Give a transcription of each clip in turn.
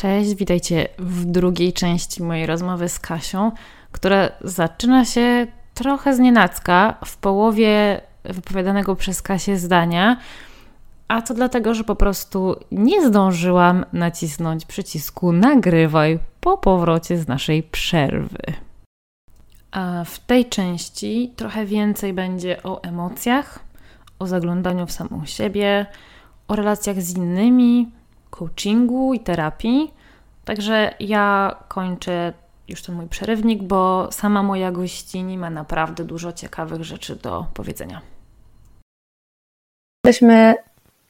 Cześć, witajcie w drugiej części mojej rozmowy z Kasią, która zaczyna się trochę znienacka w połowie wypowiadanego przez Kasię zdania, a to dlatego, że po prostu nie zdążyłam nacisnąć przycisku nagrywaj po powrocie z naszej przerwy. A w tej części trochę więcej będzie o emocjach, o zaglądaniu w samą siebie, o relacjach z innymi, coachingu i terapii. Także ja kończę już ten mój przerywnik, bo sama moja gościni ma naprawdę dużo ciekawych rzeczy do powiedzenia. Jesteśmy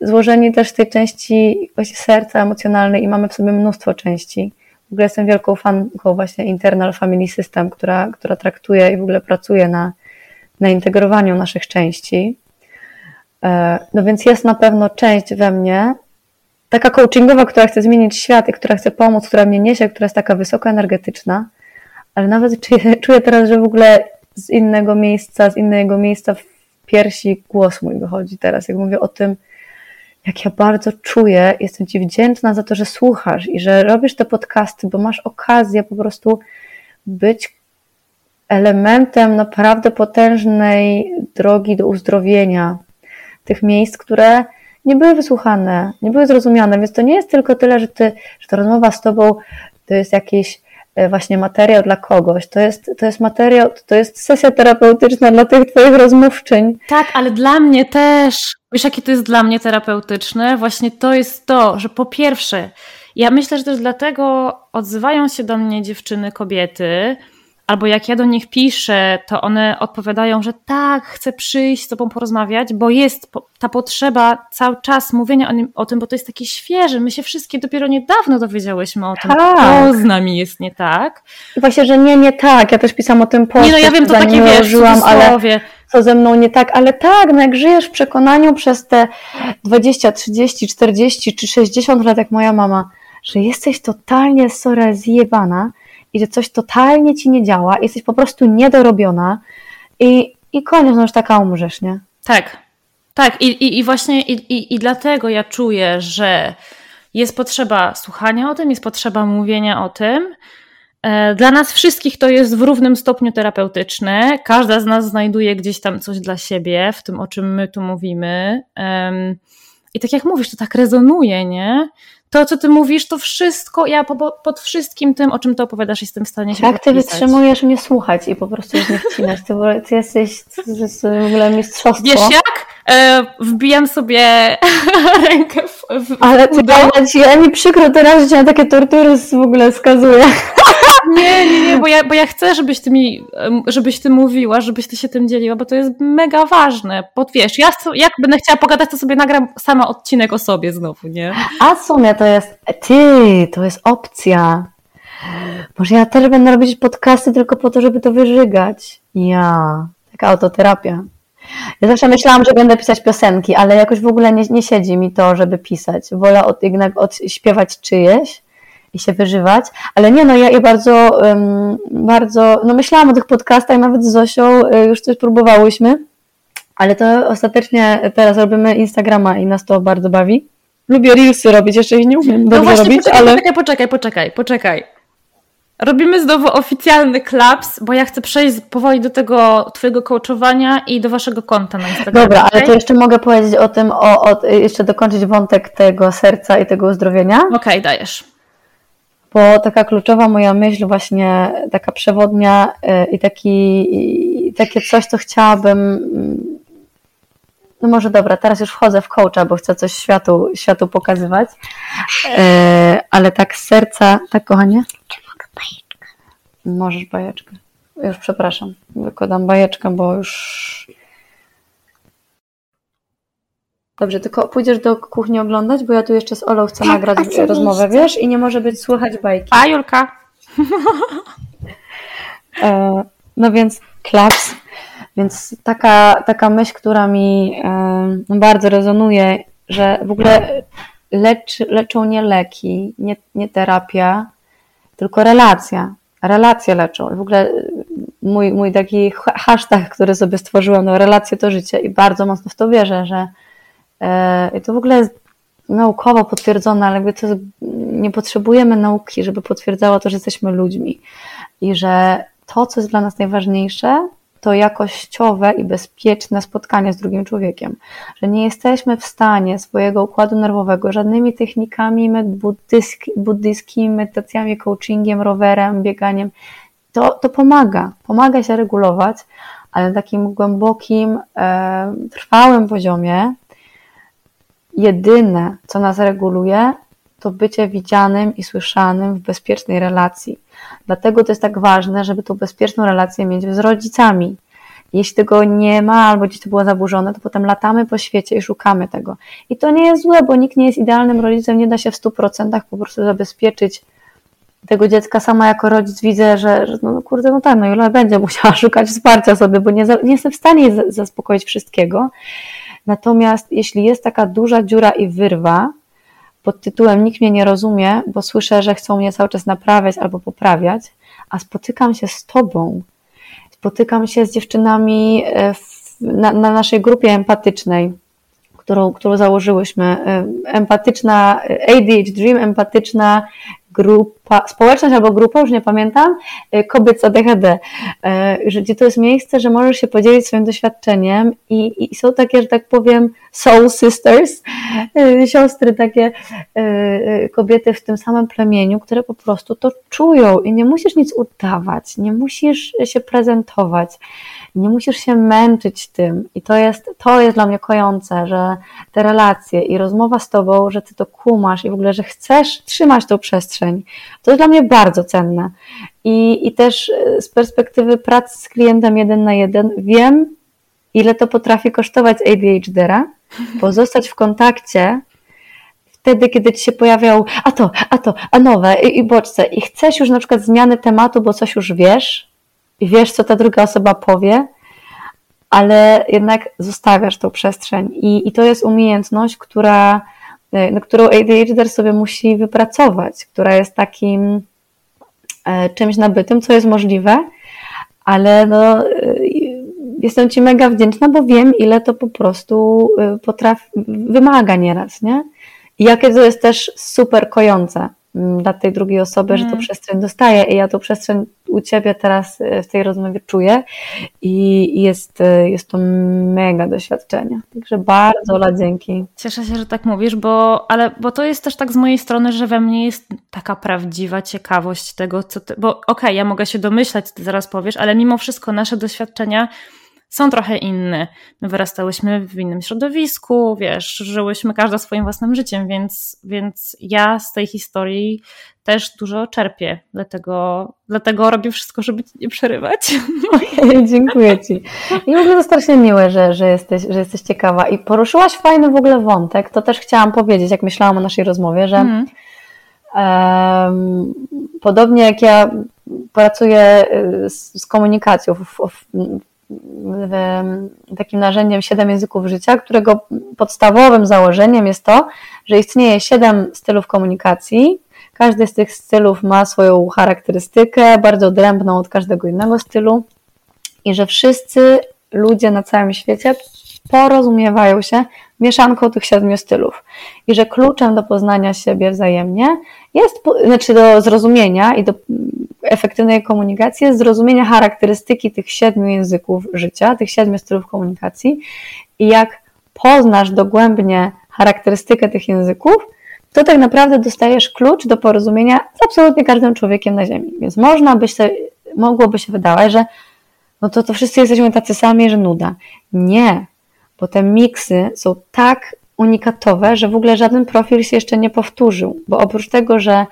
złożeni też w tej części właśnie serca emocjonalnej i mamy w sobie mnóstwo części. W ogóle jestem wielką fanką właśnie Internal Family System, która, która traktuje i w ogóle pracuje na, na integrowaniu naszych części. E, no więc jest na pewno część we mnie, taka coachingowa, która chce zmienić świat i która chce pomóc, która mnie niesie, która jest taka wysoko energetyczna, ale nawet czuję, czuję teraz, że w ogóle z innego miejsca, z innego miejsca w piersi głos mój wychodzi teraz, jak mówię o tym, jak ja bardzo czuję, jestem Ci wdzięczna za to, że słuchasz i że robisz te podcasty, bo masz okazję po prostu być elementem naprawdę potężnej drogi do uzdrowienia tych miejsc, które nie były wysłuchane, nie były zrozumiane, więc to nie jest tylko tyle, że, ty, że ta rozmowa z Tobą to jest jakiś e, właśnie materiał dla kogoś, to jest, to jest materiał, to jest sesja terapeutyczna dla tych Twoich rozmówczyń. Tak, ale dla mnie też, wiesz jakie to jest dla mnie terapeutyczne? Właśnie to jest to, że po pierwsze, ja myślę, że też dlatego odzywają się do mnie dziewczyny, kobiety, albo jak ja do nich piszę, to one odpowiadają, że tak, chcę przyjść z tobą porozmawiać, bo jest ta potrzeba cały czas mówienia o, nim, o tym, bo to jest takie świeże. My się wszystkie dopiero niedawno dowiedziałyśmy o tym, tak. co z nami jest nie tak. I właśnie, że nie, nie tak. Ja też pisałam o tym po Nie, no ja wiem, to takie wiesz, ale co ze mną nie tak, ale tak, no jak żyjesz w przekonaniu przez te 20, 30, 40 czy 60 lat, jak moja mama, że jesteś totalnie sora zjebana, i że coś totalnie ci nie działa, jesteś po prostu niedorobiona i, i koniec, no już taka umrzesz, nie? Tak, tak i, i, i właśnie i, i, i dlatego ja czuję, że jest potrzeba słuchania o tym, jest potrzeba mówienia o tym, e, dla nas wszystkich to jest w równym stopniu terapeutyczne. Każda z nas znajduje gdzieś tam coś dla siebie w tym, o czym my tu mówimy. I tak jak mówisz, to tak rezonuje, nie? To, co ty mówisz, to wszystko, ja po, pod wszystkim tym, o czym ty opowiadasz, jestem w stanie się Jak ty wytrzymujesz mnie słuchać i po prostu nie wcinać, ty, ty jesteś to jest w ogóle mistrzostwo. Wiesz jak? E, wbijam sobie rękę w, w Ale ty, ja, ci, ja mi przykro teraz, że cię na takie tortury w ogóle skazuję. Nie, nie, nie, bo ja, bo ja chcę, żebyś ty mi, żebyś ty mówiła, żebyś ty się tym dzieliła, bo to jest mega ważne. Bo wiesz, ja jak będę chciała pogadać, to sobie nagram sama odcinek o sobie znowu, nie? A w sumie to jest, ty, to jest opcja. Może ja też będę robić podcasty tylko po to, żeby to wyżygać. Ja, taka autoterapia. Ja zawsze myślałam, że będę pisać piosenki, ale jakoś w ogóle nie, nie siedzi mi to, żeby pisać. Wolę od, jednak odśpiewać czyjeś i się wyżywać, ale nie, no ja, ja bardzo, um, bardzo, no myślałam o tych podcastach, nawet z Zosią y, już coś próbowałyśmy, ale to ostatecznie teraz robimy Instagrama i nas to bardzo bawi. Lubię reelsy robić, jeszcze ich nie umiem no dobrze właśnie, robić, poczekaj, ale... Poczekaj, poczekaj, poczekaj, poczekaj. Robimy znowu oficjalny klaps, bo ja chcę przejść powoli do tego twojego coachowania i do waszego konta na Instagramie. Dobra, ale to jeszcze mogę powiedzieć o tym, o, o, jeszcze dokończyć wątek tego serca i tego uzdrowienia. Okej, okay, dajesz bo taka kluczowa moja myśl, właśnie taka przewodnia y, i taki, i takie coś, co chciałabym. No może dobra, teraz już wchodzę w coacha, bo chcę coś światu, światu pokazywać. Y, ale tak z serca, tak kochanie? Bajeczkę? Możesz bajeczkę. Już przepraszam, wykładam bajeczkę, bo już Dobrze, tylko pójdziesz do kuchni oglądać, bo ja tu jeszcze z Olą chcę tak, nagrać rozmowę, wiesz? I nie może być słychać bajki. A, Julka? e, no więc klaps. Więc taka, taka myśl, która mi e, bardzo rezonuje, że w ogóle lecz, leczą nie leki, nie, nie terapia, tylko relacja. Relacje leczą. W ogóle mój, mój taki hashtag, który sobie stworzyłam, no relacje to życie i bardzo mocno w to wierzę, że I to w ogóle jest naukowo potwierdzone, ale to jest nie potrzebujemy nauki, żeby potwierdzała to, że jesteśmy ludźmi i że to, co jest dla nas najważniejsze, to jakościowe i bezpieczne spotkanie z drugim człowiekiem. Że nie jesteśmy w stanie swojego układu nerwowego żadnymi technikami buddyjskimi, medytacjami, coachingiem, rowerem, bieganiem. To, to pomaga, pomaga się regulować, ale na takim głębokim, e, trwałym poziomie jedyne, co nas reguluje, to bycie widzianym i słyszanym w bezpiecznej relacji. Dlatego to jest tak ważne, żeby tą bezpieczną relację mieć z rodzicami. Jeśli tego nie ma, albo gdzieś to było zaburzone, to potem latamy po świecie i szukamy tego. I to nie jest złe, bo nikt nie jest idealnym rodzicem, nie da się w 100% po prostu zabezpieczyć tego dziecka. Sama jako rodzic widzę, że, że no kurde, no tak, no Jula będzie musiała szukać wsparcia sobie, bo nie, nie jestem w stanie zaspokoić wszystkiego. Natomiast jeśli jest taka duża dziura i wyrwa, pod tytułem Nikt mnie nie rozumie, bo słyszę, że chcą mnie cały czas naprawiać albo poprawiać, a spotykam się z Tobą, spotykam się z dziewczynami e, w, na, na naszej grupie empatycznej, którą, którą założyłyśmy. E, empatyczna, ADH Dream, empatyczna grupa, społeczność albo grupa, już nie pamiętam, y, kobiet z ADHD, y, gdzie to jest miejsce, że możesz się podzielić swoim doświadczeniem i, i są takie, że tak powiem, soul sisters, y, siostry takie, kobiety w tym samym plemieniu, które po prostu to czują i nie musisz nic udawać, nie musisz się prezentować, nie musisz się męczyć tym i to jest, to jest dla mnie kojące, że te relacje i rozmowa z tobą, że ty to kumasz i w ogóle, że chcesz trzymać tą przestrzeń, to jest dla mnie bardzo cenne. I, i też e, z perspektywy pracy z klientem jeden na jeden wiem, ile to potrafi kosztować ADHD-a, pozostać w kontakcie wtedy, kiedy ci się pojawiał a to, a to, a nowe i, i bodźce i chcesz już na przykład zmiany tematu, bo coś już wiesz, wiesz, co ta druga osoba powie, ale jednak zostawiasz tą przestrzeń. I, i to jest umiejętność, która, no, którą ADHD sobie musi wypracować, która jest takim e, czymś nabytym, co jest możliwe, ale no, e, jestem Ci mega wdzięczna, bo wiem, ile to po prostu potrafi, wymaga nieraz, nie? I jakie to jest też super kojące. Mm, dla tej drugiej osoby, mm. że to mhm. przestrzeń dostaje i ja tą przestrzeń u Ciebie teraz e, w tej rozmowie czuję i jest, e, jest to mega doświadczenie. Także bardzo Ola, dzięki. Cieszę się, że tak mówisz, bo, ale, bo to jest też tak z mojej strony, że we mnie jest taka prawdziwa ciekawość tego, co ty, bo okej, okay, ja mogę się domyślać, ty zaraz powiesz, ale mimo wszystko nasze doświadczenia są trochę inne. My wyrastałyśmy w innym środowisku, wiesz, żyłyśmy każda swoim własnym życiem, więc, więc ja z tej historii też dużo czerpię, dlatego, dlatego robię wszystko, żeby nie przerywać. Dziękuję Ci. I w ogóle to strasznie miłe, że, że, jesteś, że jesteś ciekawa i poruszyłaś fajny w ogóle wątek, to też chciałam powiedzieć, jak myślałam o naszej rozmowie, że um, podobnie jak ja pracuję y, z, z komunikacją w, w, takim narzędziem siedem języków życia, którego podstawowym założeniem jest to, że istnieje siedem stylów komunikacji. Każdy z tych stylów ma swoją charakterystykę, bardzo odrębną od każdego innego stylu, i że wszyscy ludzie na całym świecie porozumiewają się mieszanką tych siedmiu stylów. I że kluczem do poznania siebie wzajemnie jest, znaczy do zrozumienia i do efektywnej komunikacji jest zrozumienie charakterystyki tych siedmiu języków życia, tych siedmiu stylów komunikacji i jak poznasz dogłębnie charakterystykę tych języków, to tak naprawdę dostajesz klucz do porozumienia z absolutnie każdym człowiekiem na Ziemi. Więc można by się, mogłoby się wydawać, że no to, to wszyscy jesteśmy tacy sami, że nuda. Nie, bo te miksy są tak unikatowe, że w ogóle żaden profil się jeszcze nie powtórzył, bo oprócz tego, że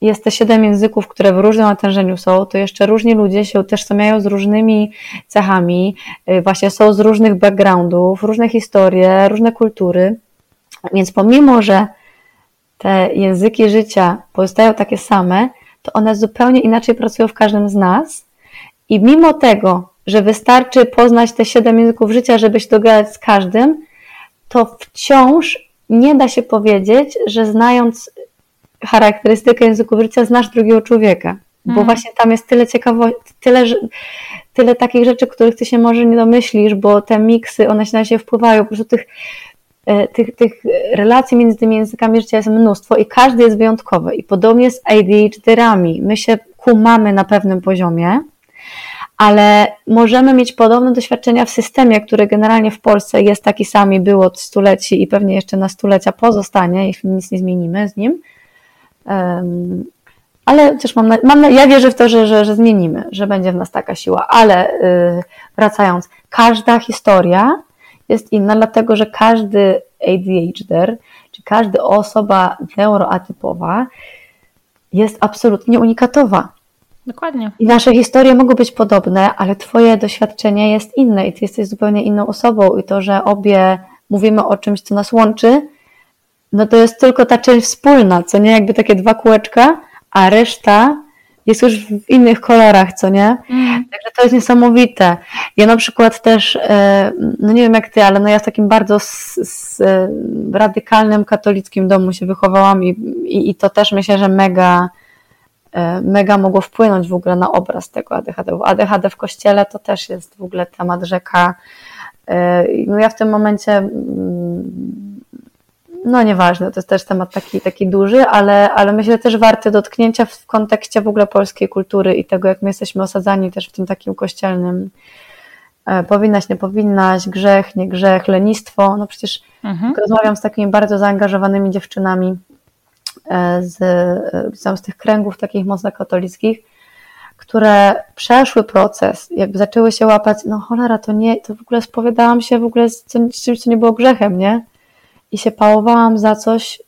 jest te siedem języków, które w różnym natężeniu są, to jeszcze różni ludzie się utożsamiają z różnymi cechami, y, właśnie są z różnych backgroundów, różne historie, różne kultury. Więc pomimo, że te języki życia pozostają takie same, to one zupełnie inaczej pracują w każdym z nas. I mimo tego, że wystarczy poznać te siedem języków życia, żeby się dogadać z każdym, to wciąż nie da się powiedzieć, że znając charakterystykę języków życia, znasz drugiego człowieka. Bo mm. właśnie tam jest tyle ciekawości, tyle, tyle takich rzeczy, których ty się może nie domyślisz, bo te miksy, one się na siebie wpływają. Po prostu tych e, tych, tych relacji między tymi językami życia jest mnóstwo i każdy jest wyjątkowy. I podobnie z ADHD-rami. My się kumamy na pewnym poziomie, ale możemy mieć podobne doświadczenia w systemie, który generalnie w Polsce jest taki sam i był od stuleci i pewnie jeszcze na stulecia pozostanie, jeśli nic nie zmienimy z nim. Um, ale też mam, na, mam na, ja wierzę w to, że, że, że zmienimy, że będzie w nas taka siła, ale yy, wracając, każda historia jest inna, dlatego że każdy ADHD, czy każda osoba neuroatypowa jest absolutnie unikatowa. Dokładnie. I nasze historie mogą być podobne, ale Twoje doświadczenie jest inne i Ty jesteś zupełnie inną osobą. I to, że obie mówimy o czymś, co nas łączy, no to jest tylko ta część wspólna, co nie? Jakby takie dwa kółeczka, a reszta jest już w innych kolorach, co nie? Mm. Także to jest niesamowite. Ja na przykład też, e, no nie wiem jak ty, ale no ja w takim bardzo s, s, radykalnym katolickim domu się wychowałam i, i, i to też myślę, że mega E, mega mogło wpłynąć w ogóle na obraz tego ADHD. ADHD w kościele to też jest w ogóle temat rzeka. E, no ja w tym momencie, mm, no nieważne, to jest też temat taki, taki duży, ale, ale myślę też warty dotknięcia w kontekście w ogóle polskiej kultury i tego, jak my jesteśmy osadzani też w tym takim kościelnym e, powinnaś, nie powinnaś, grzech, nie grzech, lenistwo. No przecież mhm. rozmawiam z takimi bardzo zaangażowanymi dziewczynami, E, z, e, z tych kręgów takich mocno katolickich, które przeszły proces, jakby zaczęły się łapać, no cholera, to nie, to w ogóle spowiadałam się w ogóle z, czymś, co nie było grzechem, nie? I się pałowałam za coś,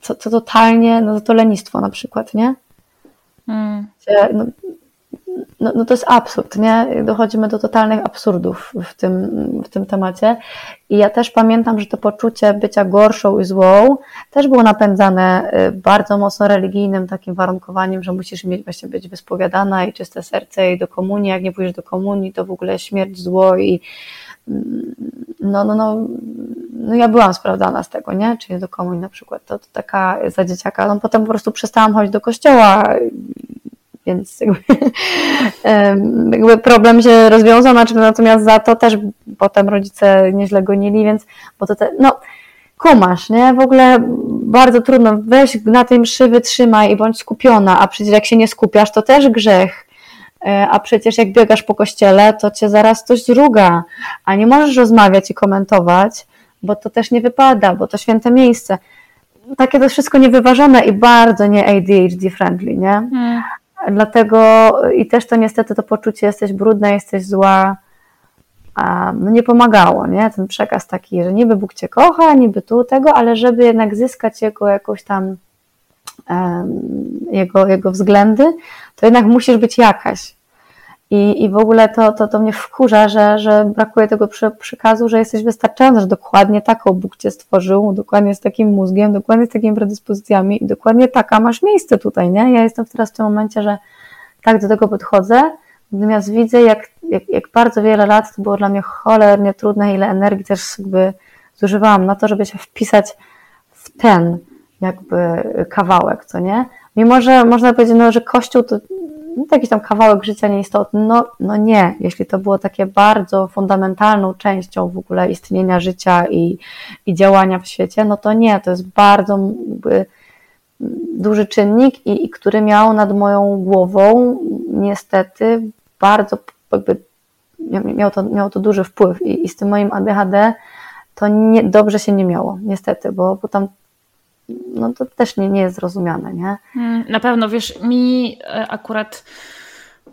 co, co totalnie, no za to lenistwo na przykład, nie? Mm. No, no, no to jest absurd, nie? Dochodzimy do totalnych absurdów w tym, w tym temacie. I ja też pamiętam, że to poczucie bycia gorszą i złą też było napędzane y, bardzo mocno religijnym takim warunkowaniem, że musisz mieć właśnie być wyspowiadana i czyste serce i do komunii. Jak nie pójdziesz do komunii, to w ogóle śmierć, zło i mm, no, no, no, no ja byłam sprawdzana z tego, nie? Czyli do komunii na przykład. To, to taka za dzieciaka. No potem po prostu przestałam chodzić do kościoła więc jakby, jakby problem się rozwiązał, znaczy natomiast za to też potem rodzice nieźle gonili, więc bo to te, no kumasz, nie? W ogóle bardzo trudno, weź na tej mszy wytrzymaj i bądź skupiona, a przecież jak się nie skupiasz, to też grzech, e, a przecież jak biegasz po kościele, to cię zaraz coś zruga, a nie możesz rozmawiać i komentować, bo to też nie wypada, bo to święte miejsce. Takie to wszystko niewyważone i bardzo nie ADHD friendly, nie? Hmm. Dlatego i też to niestety to poczucie jesteś brudna, jesteś zła, no nie pomagało, nie? Ten przekaz taki, że niby Bóg cię kocha, niby tu tego, ale żeby jednak zyskać jego jakąś tam jego, jego względy, to jednak musisz być jakaś. I, I w ogóle to, to, to mnie wkurza, że, że brakuje tego przekazu, że jesteś wystarczający, że dokładnie taką Bóg cię stworzył, dokładnie z takim mózgiem, dokładnie z takimi predyspozycjami i dokładnie taka masz miejsce tutaj, nie? Ja jestem teraz w tym momencie, że tak do tego podchodzę, natomiast widzę, jak, jak, jak bardzo wiele lat to było dla mnie cholernie trudne, ile energii też jakby zużywałam na to, żeby się wpisać w ten jakby kawałek, co nie? Mimo, że można powiedzieć, no, że Kościół to no, jakiś tam kawałek życia nieistotny. No, no nie, jeśli to było takie bardzo fundamentalną częścią w ogóle istnienia życia i, i działania w świecie, no to nie, to jest bardzo jakby, duży czynnik i, i który miał nad moją głową niestety bardzo jakby miał to, miało to duży wpływ i, i z tym moim ADHD to nie, dobrze się nie miało, niestety, bo, bo tam no to też nie, nie jest zrozumiane, nie? Mm, na pewno, wiesz, mi e, akurat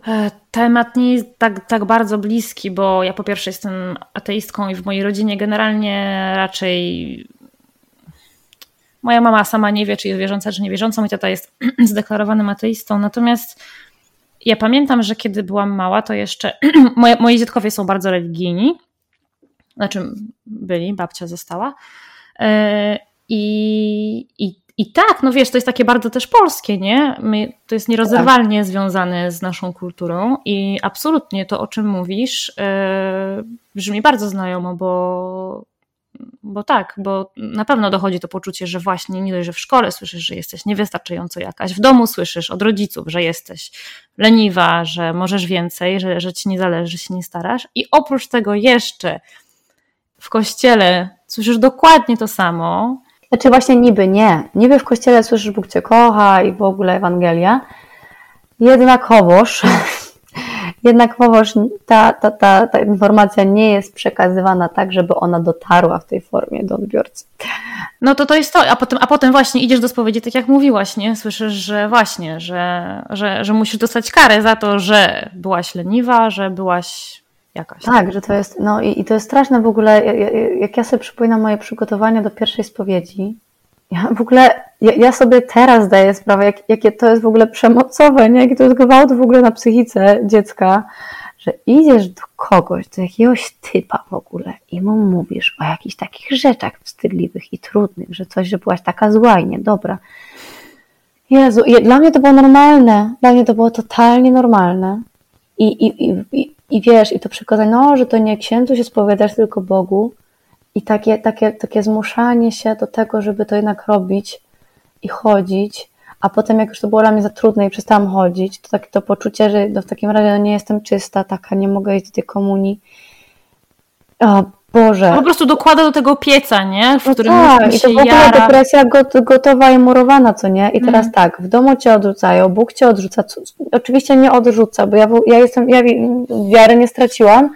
e, temat nie jest tak, tak bardzo bliski, bo ja po pierwsze jestem ateistką i w mojej rodzinie generalnie raczej moja mama sama nie wie, czy jest wierząca, czy niewierząca, mój tata jest zdeklarowanym ateistą, natomiast ja pamiętam, że kiedy byłam mała, to jeszcze moje, moi dziadkowie są bardzo religijni, znaczy byli, babcia została e, i, i, I tak, no wiesz, to jest takie bardzo też polskie, nie? My, to jest nierozerwalnie tak. związane z naszą kulturą i absolutnie to, o czym mówisz, yy, brzmi bardzo znajomo, bo, bo tak, bo na pewno dochodzi to poczucie, że właśnie nie dość, że w szkole słyszysz, że jesteś niewystarczająco jakaś, w domu słyszysz od rodziców, że jesteś leniwa, że możesz więcej, że, że ci nie zależy, że się nie starasz i oprócz tego jeszcze w kościele słyszysz dokładnie to samo. Znaczy właśnie niby nie. Niby w kościele słyszysz Bóg Cię kocha i w ogóle Ewangelia. Jednakowoż Jednakowoż ta, ta, ta, ta informacja nie jest przekazywana tak, żeby ona dotarła w tej formie do odbiorcy. No to to jest to, a potem, a potem właśnie idziesz do spowiedzi, tak jak mówiłaś, nie? Słyszysz, że właśnie, że, że, że musisz dostać karę za to, że byłaś leniwa, że byłaś jakaś. Tak, że to jest, no i, i to jest straszne w ogóle, jak ja sobie przypominam moje przygotowania do pierwszej spowiedzi, ja w ogóle, ja, ja, sobie teraz zdaję sprawę, jak, jakie to jest w ogóle przemocowe, nie? Jaki to jest gwałt w ogóle na psychice dziecka, że idziesz do kogoś, do jakiegoś typa w ogóle i mu mówisz o jakichś takich rzeczach wstydliwych i trudnych, że coś, że byłaś taka zła i niedobra. Jezu, dla mnie to było normalne, dla mnie to było totalnie normalne. I, i, i, i, wiesz, i to przekazać, no, że to nie księdzu się spowiadasz, tylko Bogu, i takie, takie, takie zmuszanie się do tego, żeby to jednak robić i chodzić, a potem jak już to było dla mnie za trudne i przestałam chodzić, to takie to poczucie, że no w takim razie no nie jestem czysta, taka, nie mogę iść do tej komunii. O Boże. Po prostu dokłada do tego pieca, nie? W no którym tak, i to w ogóle jara. depresja gotowa i murowana, co nie? I teraz mm. tak, w domu cię odrzucają, Bóg cię odrzuca. Oczywiście nie odrzuca, bo ja, ja jestem, ja wiary nie straciłam,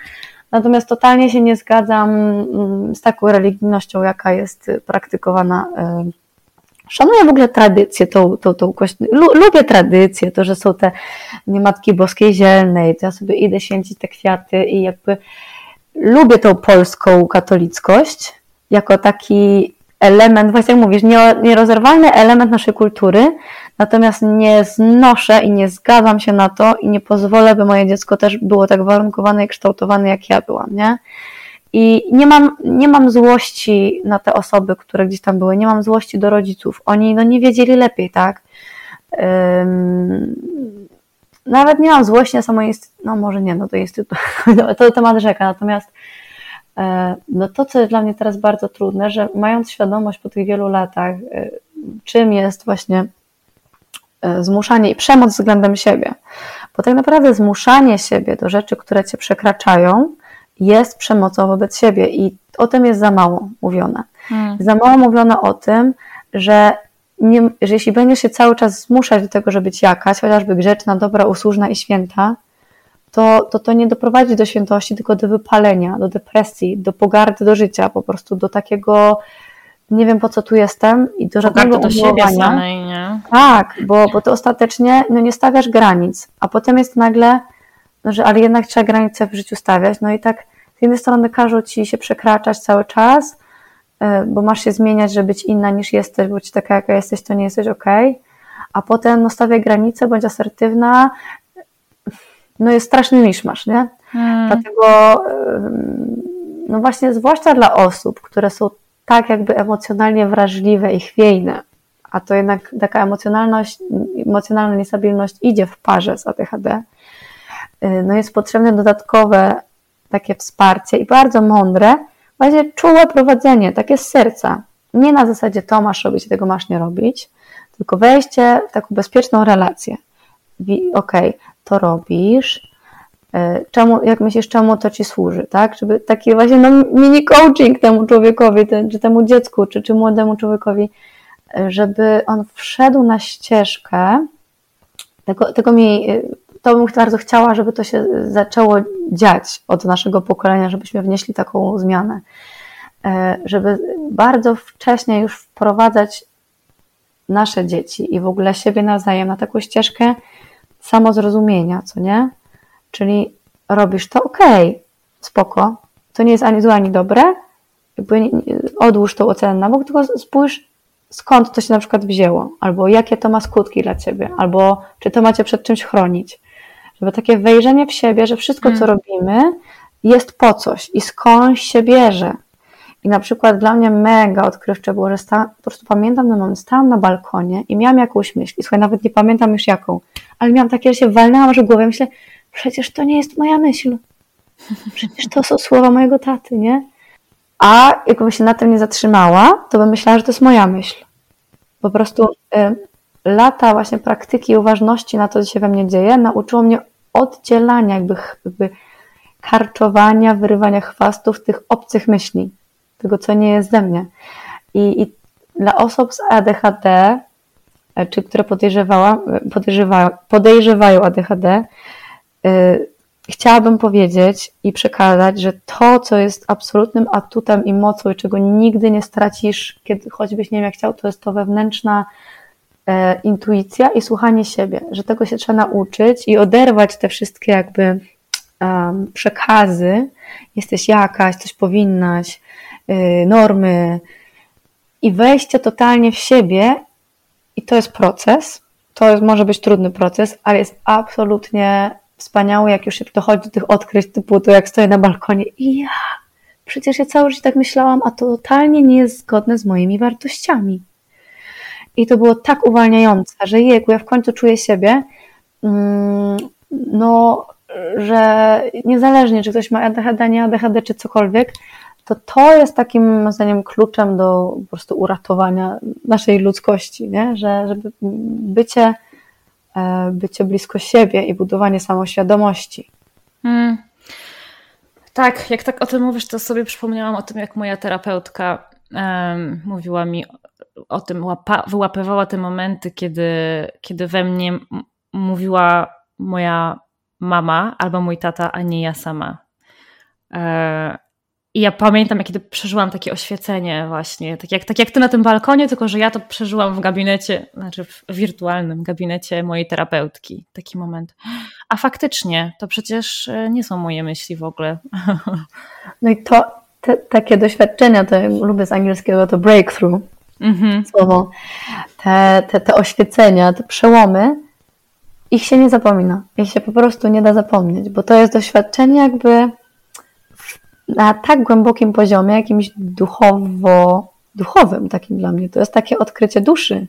Natomiast totalnie się nie zgadzam mm, z taką religijnością, jaka jest praktykowana. E, szanuję w ogóle tradycję, tą, tą, tą lubię tradycję, to, że są te nie Matki Boskiej Zielnej, to ja sobie idę święcić te kwiaty i jakby lubię tą polską katolickość jako taki element, właśnie jak mówisz, nierozerwalny element naszej kultury, natomiast nie znoszę i nie zgadzam się na to i nie pozwolę, by moje dziecko też było tak warunkowane i kształtowane, jak ja byłam, nie? I nie mam, nie mam złości na te osoby, które gdzieś tam były, nie mam złości do rodziców. Oni no, nie wiedzieli lepiej, tak? Nawet nie mam złości na samo instytut, no może nie, no to instytut, to temat rzeka, natomiast E, no to, co jest dla mnie teraz bardzo trudne, że mając świadomość po tych wielu latach, e, czym jest właśnie e, zmuszanie i przemoc względem siebie, bo tak naprawdę zmuszanie siebie do rzeczy, które cię przekraczają, jest przemocą wobec siebie i o tym jest za mało mówione. Hmm. Za mało mówione o tym, że, nie, że jeśli będziesz się cały czas zmuszać do tego, żeby być jakaś, chociażby grzeczna, dobra, usłużna i święta, to, to to nie doprowadzi do świętości, tylko do wypalenia, do depresji, do pogardy do życia, po prostu do takiego nie wiem po co tu jestem i do żadnego do siebie samej, nie? Tak, bo, bo to ostatecznie no nie stawiasz granic, a potem jest nagle, no, że ale jednak trzeba granice w życiu stawiać, no i tak z jednej strony każą ci się przekraczać cały czas, bo masz się zmieniać, żeby być inna niż jesteś, bo ci taka jaka jesteś, to nie jesteś ok, a potem no stawiaj granice, bądź asertywna, no jest straszny miszmasz, nie? Hmm. Dlatego no właśnie zwłaszcza dla osób, które są tak jakby emocjonalnie wrażliwe i chwiejne, a to jednak taka emocjonalność, emocjonalna niestabilność idzie w parze z ADHD, y, no jest potrzebne dodatkowe takie wsparcie i bardzo mądre, właśnie czułe prowadzenie, takie z serca. Nie na zasadzie to masz robić, tego masz nie robić, tylko wejście w taką bezpieczną relację. Okej, okay, to robisz, e, czemu, jak myślisz, czemu to ci służy, tak? Żeby taki właśnie no, mini coaching temu człowiekowi, czy temu dziecku, czy, czy młodemu człowiekowi, e, żeby on wszedł na ścieżkę, tego, tego mi, e, to bym bardzo chciała, żeby to się zaczęło dziać od naszego pokolenia, żebyśmy wnieśli taką zmianę, żeby bardzo wcześnie już wprowadzać nasze dzieci i w ogóle siebie nawzajem na taką ścieżkę, samozrozumienia, co nie? Czyli robisz to, okej, spoko, to nie jest ani złe, ani dobre, jakby odłóż tą ocenę na bok, tylko spójrz, skąd to się na przykład wzięło, albo jakie to ma skutki dla ciebie, albo czy to macie przed czymś chronić. Żeby takie wejrzenie w siebie, że wszystko, co hmm. robimy, jest po coś i skądś się bierze. I na przykład dla mnie mega odkrywcze było, że sta, po prostu pamiętam ten moment, stałam na balkonie i miałam jakąś myśl. I słuchaj, nawet nie pamiętam już jaką, ale miałam takie, że się walnęłam że głowę. Myślę, przecież to nie jest moja myśl. Przecież to są słowa mojego taty, nie? A jakbym się na tym nie zatrzymała, to bym myślała, że to jest moja myśl. Po prostu y, lata właśnie praktyki i uważności na to, co się we mnie dzieje, nauczyło mnie oddzielania, jakby, jakby karczowania, wyrywania chwastów tych obcych myśli tego, co nie jest ze mnie. I, i dla osób z ADHD, e, czy które podejrzewała, podejrzewają, ADHD, yy, chciałabym powiedzieć i przekazać, że to, co jest absolutnym atutem i mocą i czego nigdy nie stracisz, kiedy choćbyś nie miał chciał, to jest to wewnętrzna e, intuicja i słuchanie siebie, że tego się trzeba nauczyć i oderwać te wszystkie jakby um, przekazy, jesteś jakaś, coś powinnaś, y, normy. I wejście totalnie w siebie i to jest proces, to jest, może być trudny proces, ale jest absolutnie wspaniały, jak już się dochodzi do tych odkryć, typu to jak stoję na balkonie. I ja, przecież ja cały życie tak myślałam, a to totalnie nie jest zgodne z moimi wartościami. I to było tak uwalniające, że jejku, ja w końcu czuję siebie, mm, no, że niezależnie, czy ktoś ma ADHD, nie ADHD, czy cokolwiek, to to jest takim, moim zdaniem, kluczem do po prostu uratowania naszej ludzkości, nie? Że, żeby bycie E, bycie blisko siebie i budowanie samoświadomości. Hmm. Tak, jak tak o tym mówisz, to sobie przypomniałam o tym, jak moja terapeutka um, mówiła mi o tym, łapa, wyłapywała te momenty, kiedy, kiedy we mnie mówiła moja mama albo mój tata, a nie ja sama. E, i ja pamiętam, jak kiedy przeżyłam takie oświecenie właśnie, tak jak, tak jak ty na tym balkonie, tylko że ja to przeżyłam w gabinecie, znaczy w wirtualnym gabinecie mojej terapeutki. Taki moment. A faktycznie, to przecież e, nie są moje myśli w ogóle. No i to, te, takie doświadczenia, to lubię z angielskiego to breakthrough, mhm. słowo, te, te, te oświecenia, te przełomy, ich się nie zapomina. Ich się po prostu nie da zapomnieć, bo to jest doświadczenie jakby na tak głębokim poziomie, jakimś duchowo, duchowym takim dla mnie. To jest takie odkrycie duszy,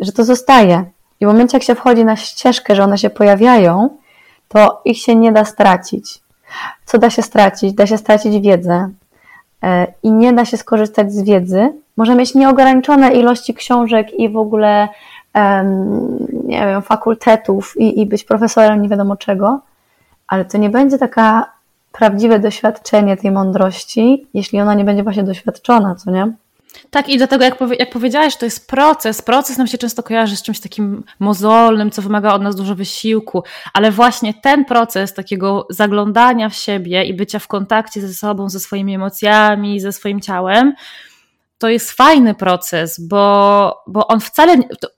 że to zostaje. I w momencie, jak się wchodzi na ścieżkę, że one się pojawiają, to ich się nie da stracić. Co da się stracić? Da się stracić wiedzę i nie da się skorzystać z wiedzy. Może mieć nieograniczone ilości książek i w ogóle nie wiem, fakultetów i, i być profesorem nie wiadomo czego, ale to nie będzie taka prawdziwe doświadczenie tej mądrości, jeśli ona nie będzie właśnie doświadczona, co nie? Tak, i dlatego, jak, powie, jak powiedziałeś, to jest proces. Proces nam się często kojarzy z czymś takim mozolnym, co wymaga od nas dużo wysiłku, ale właśnie ten proces takiego zaglądania w siebie i bycia w kontakcie ze sobą, ze swoimi emocjami, ze swoim ciałem, to jest fajny proces, bo, bo on wcale,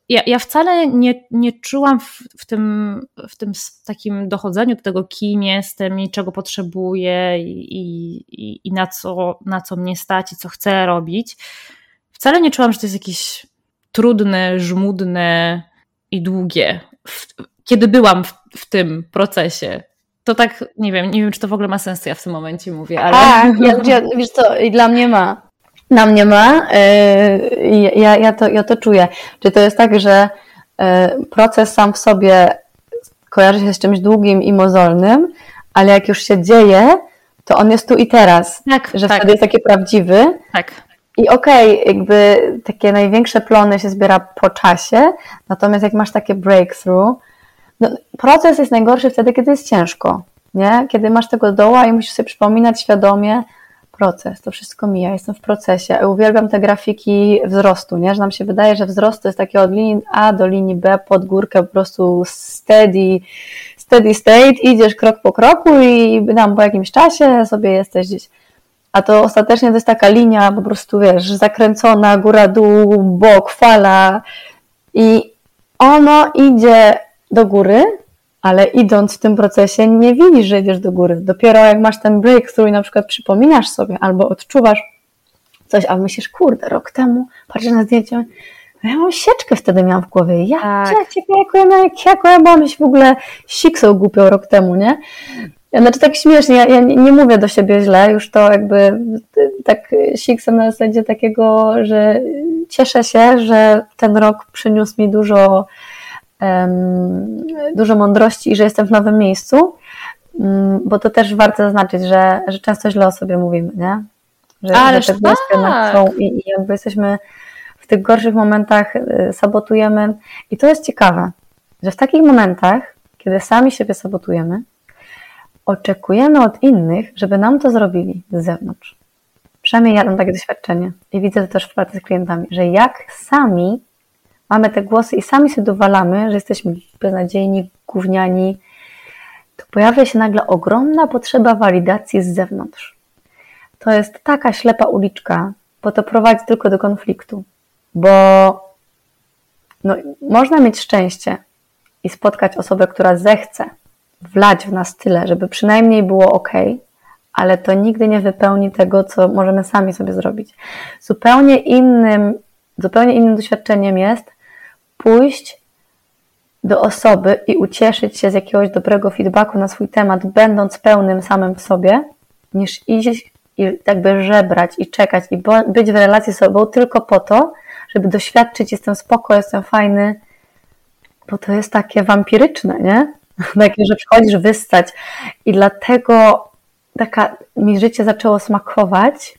ja, ja wcale nie, nie czułam w, w, tym, w tym takim dochodzeniu do tego, kim jestem i czego potrzebuję i, i, i na, co, na co mnie stać i co chcę robić. Wcale nie czułam, że to jest jakieś trudne, żmudne i długie. Kiedy byłam w, w tym procesie, to tak, nie wiem, nie wiem, czy to w ogóle ma sens, co ja w tym momencie mówię, ale... Tak, ja, wiesz co, i dla mnie ma na mnie ma. Y, ja, ja, to, ja to czuję. Czy to jest tak, że y, proces sam w sobie kojarzy się z czymś długim i mozolnym, ale jak już się dzieje, to on jest tu i teraz. Tak, że tak. wtedy jest taki prawdziwy. Tak. I okej, okay, jakby takie największe plony się zbiera po czasie, natomiast jak masz takie breakthrough, no, proces jest najgorszy wtedy, kiedy jest ciężko, nie? Kiedy masz tego doła i musisz sobie przypominać świadomie, proces, to wszystko mija, jestem w procesie. Uwielbiam te grafiki wzrostu, nie? że nam się wydaje, że wzrost to jest takie od linii A do linii B pod górkę, po prostu steady, steady state, idziesz krok po kroku i tam po jakimś czasie sobie jesteś gdzieś. A to ostatecznie to jest taka linia po prostu, wiesz, zakręcona, góra, dół, bok, fala i ono idzie do góry, ale idąc w tym procesie nie widzisz, że idziesz do góry. Dopiero jak masz ten breakthrough i na przykład przypominasz sobie albo odczuwasz coś, a myślisz, kurde, rok temu patrzę na zdjęcie, ja mam sieczkę wtedy miałam w głowie. Ja, tak. ja, ja, ja, jak ja byłam w ogóle siksą głupią rok temu, nie? Znaczy tak śmiesznie, ja, ja nie, nie, mówię do siebie źle, już to jakby tak siksem na zasadzie takiego, że cieszę się, że ten rok przyniósł mi dużo dużo mądrości i że jestem w nowym miejscu, mm, bo to też warto zaznaczyć, że, że często źle o sobie mówimy, nie? Że, Ależ że te tak. są i, i jakby jesteśmy w tych gorszych momentach, y, sabotujemy. I to jest ciekawe, że w takich momentach, kiedy sami siebie sabotujemy, oczekujemy od innych, żeby nam to zrobili z zewnątrz. przynajmniej ja mam takie doświadczenie i widzę to też w pracy z klientami, że jak sami mamy te głosy i sami sobie dowalamy, że jesteśmy beznadziejni, gówniani, to pojawia się nagle ogromna potrzeba walidacji z zewnątrz. To jest taka ślepa uliczka, bo to prowadzi tylko do konfliktu, bo no, można mieć szczęście i spotkać osobę, która zechce wlać w nas tyle, żeby przynajmniej było ok, ale to nigdy nie wypełni tego, co możemy sami sobie zrobić. Zupełnie innym, zupełnie innym doświadczeniem jest pójść do osoby i ucieszyć się z jakiegoś dobrego feedbacku na swój temat, będąc pełnym samym w sobie, niż iść i jakby żebrać i czekać i być w relacji z sobą tylko po to, żeby doświadczyć, jestem spoko, jestem fajny, bo to jest takie wampiryczne, nie? Takie, że przychodzisz wystać i dlatego taka mi życie zaczęło smakować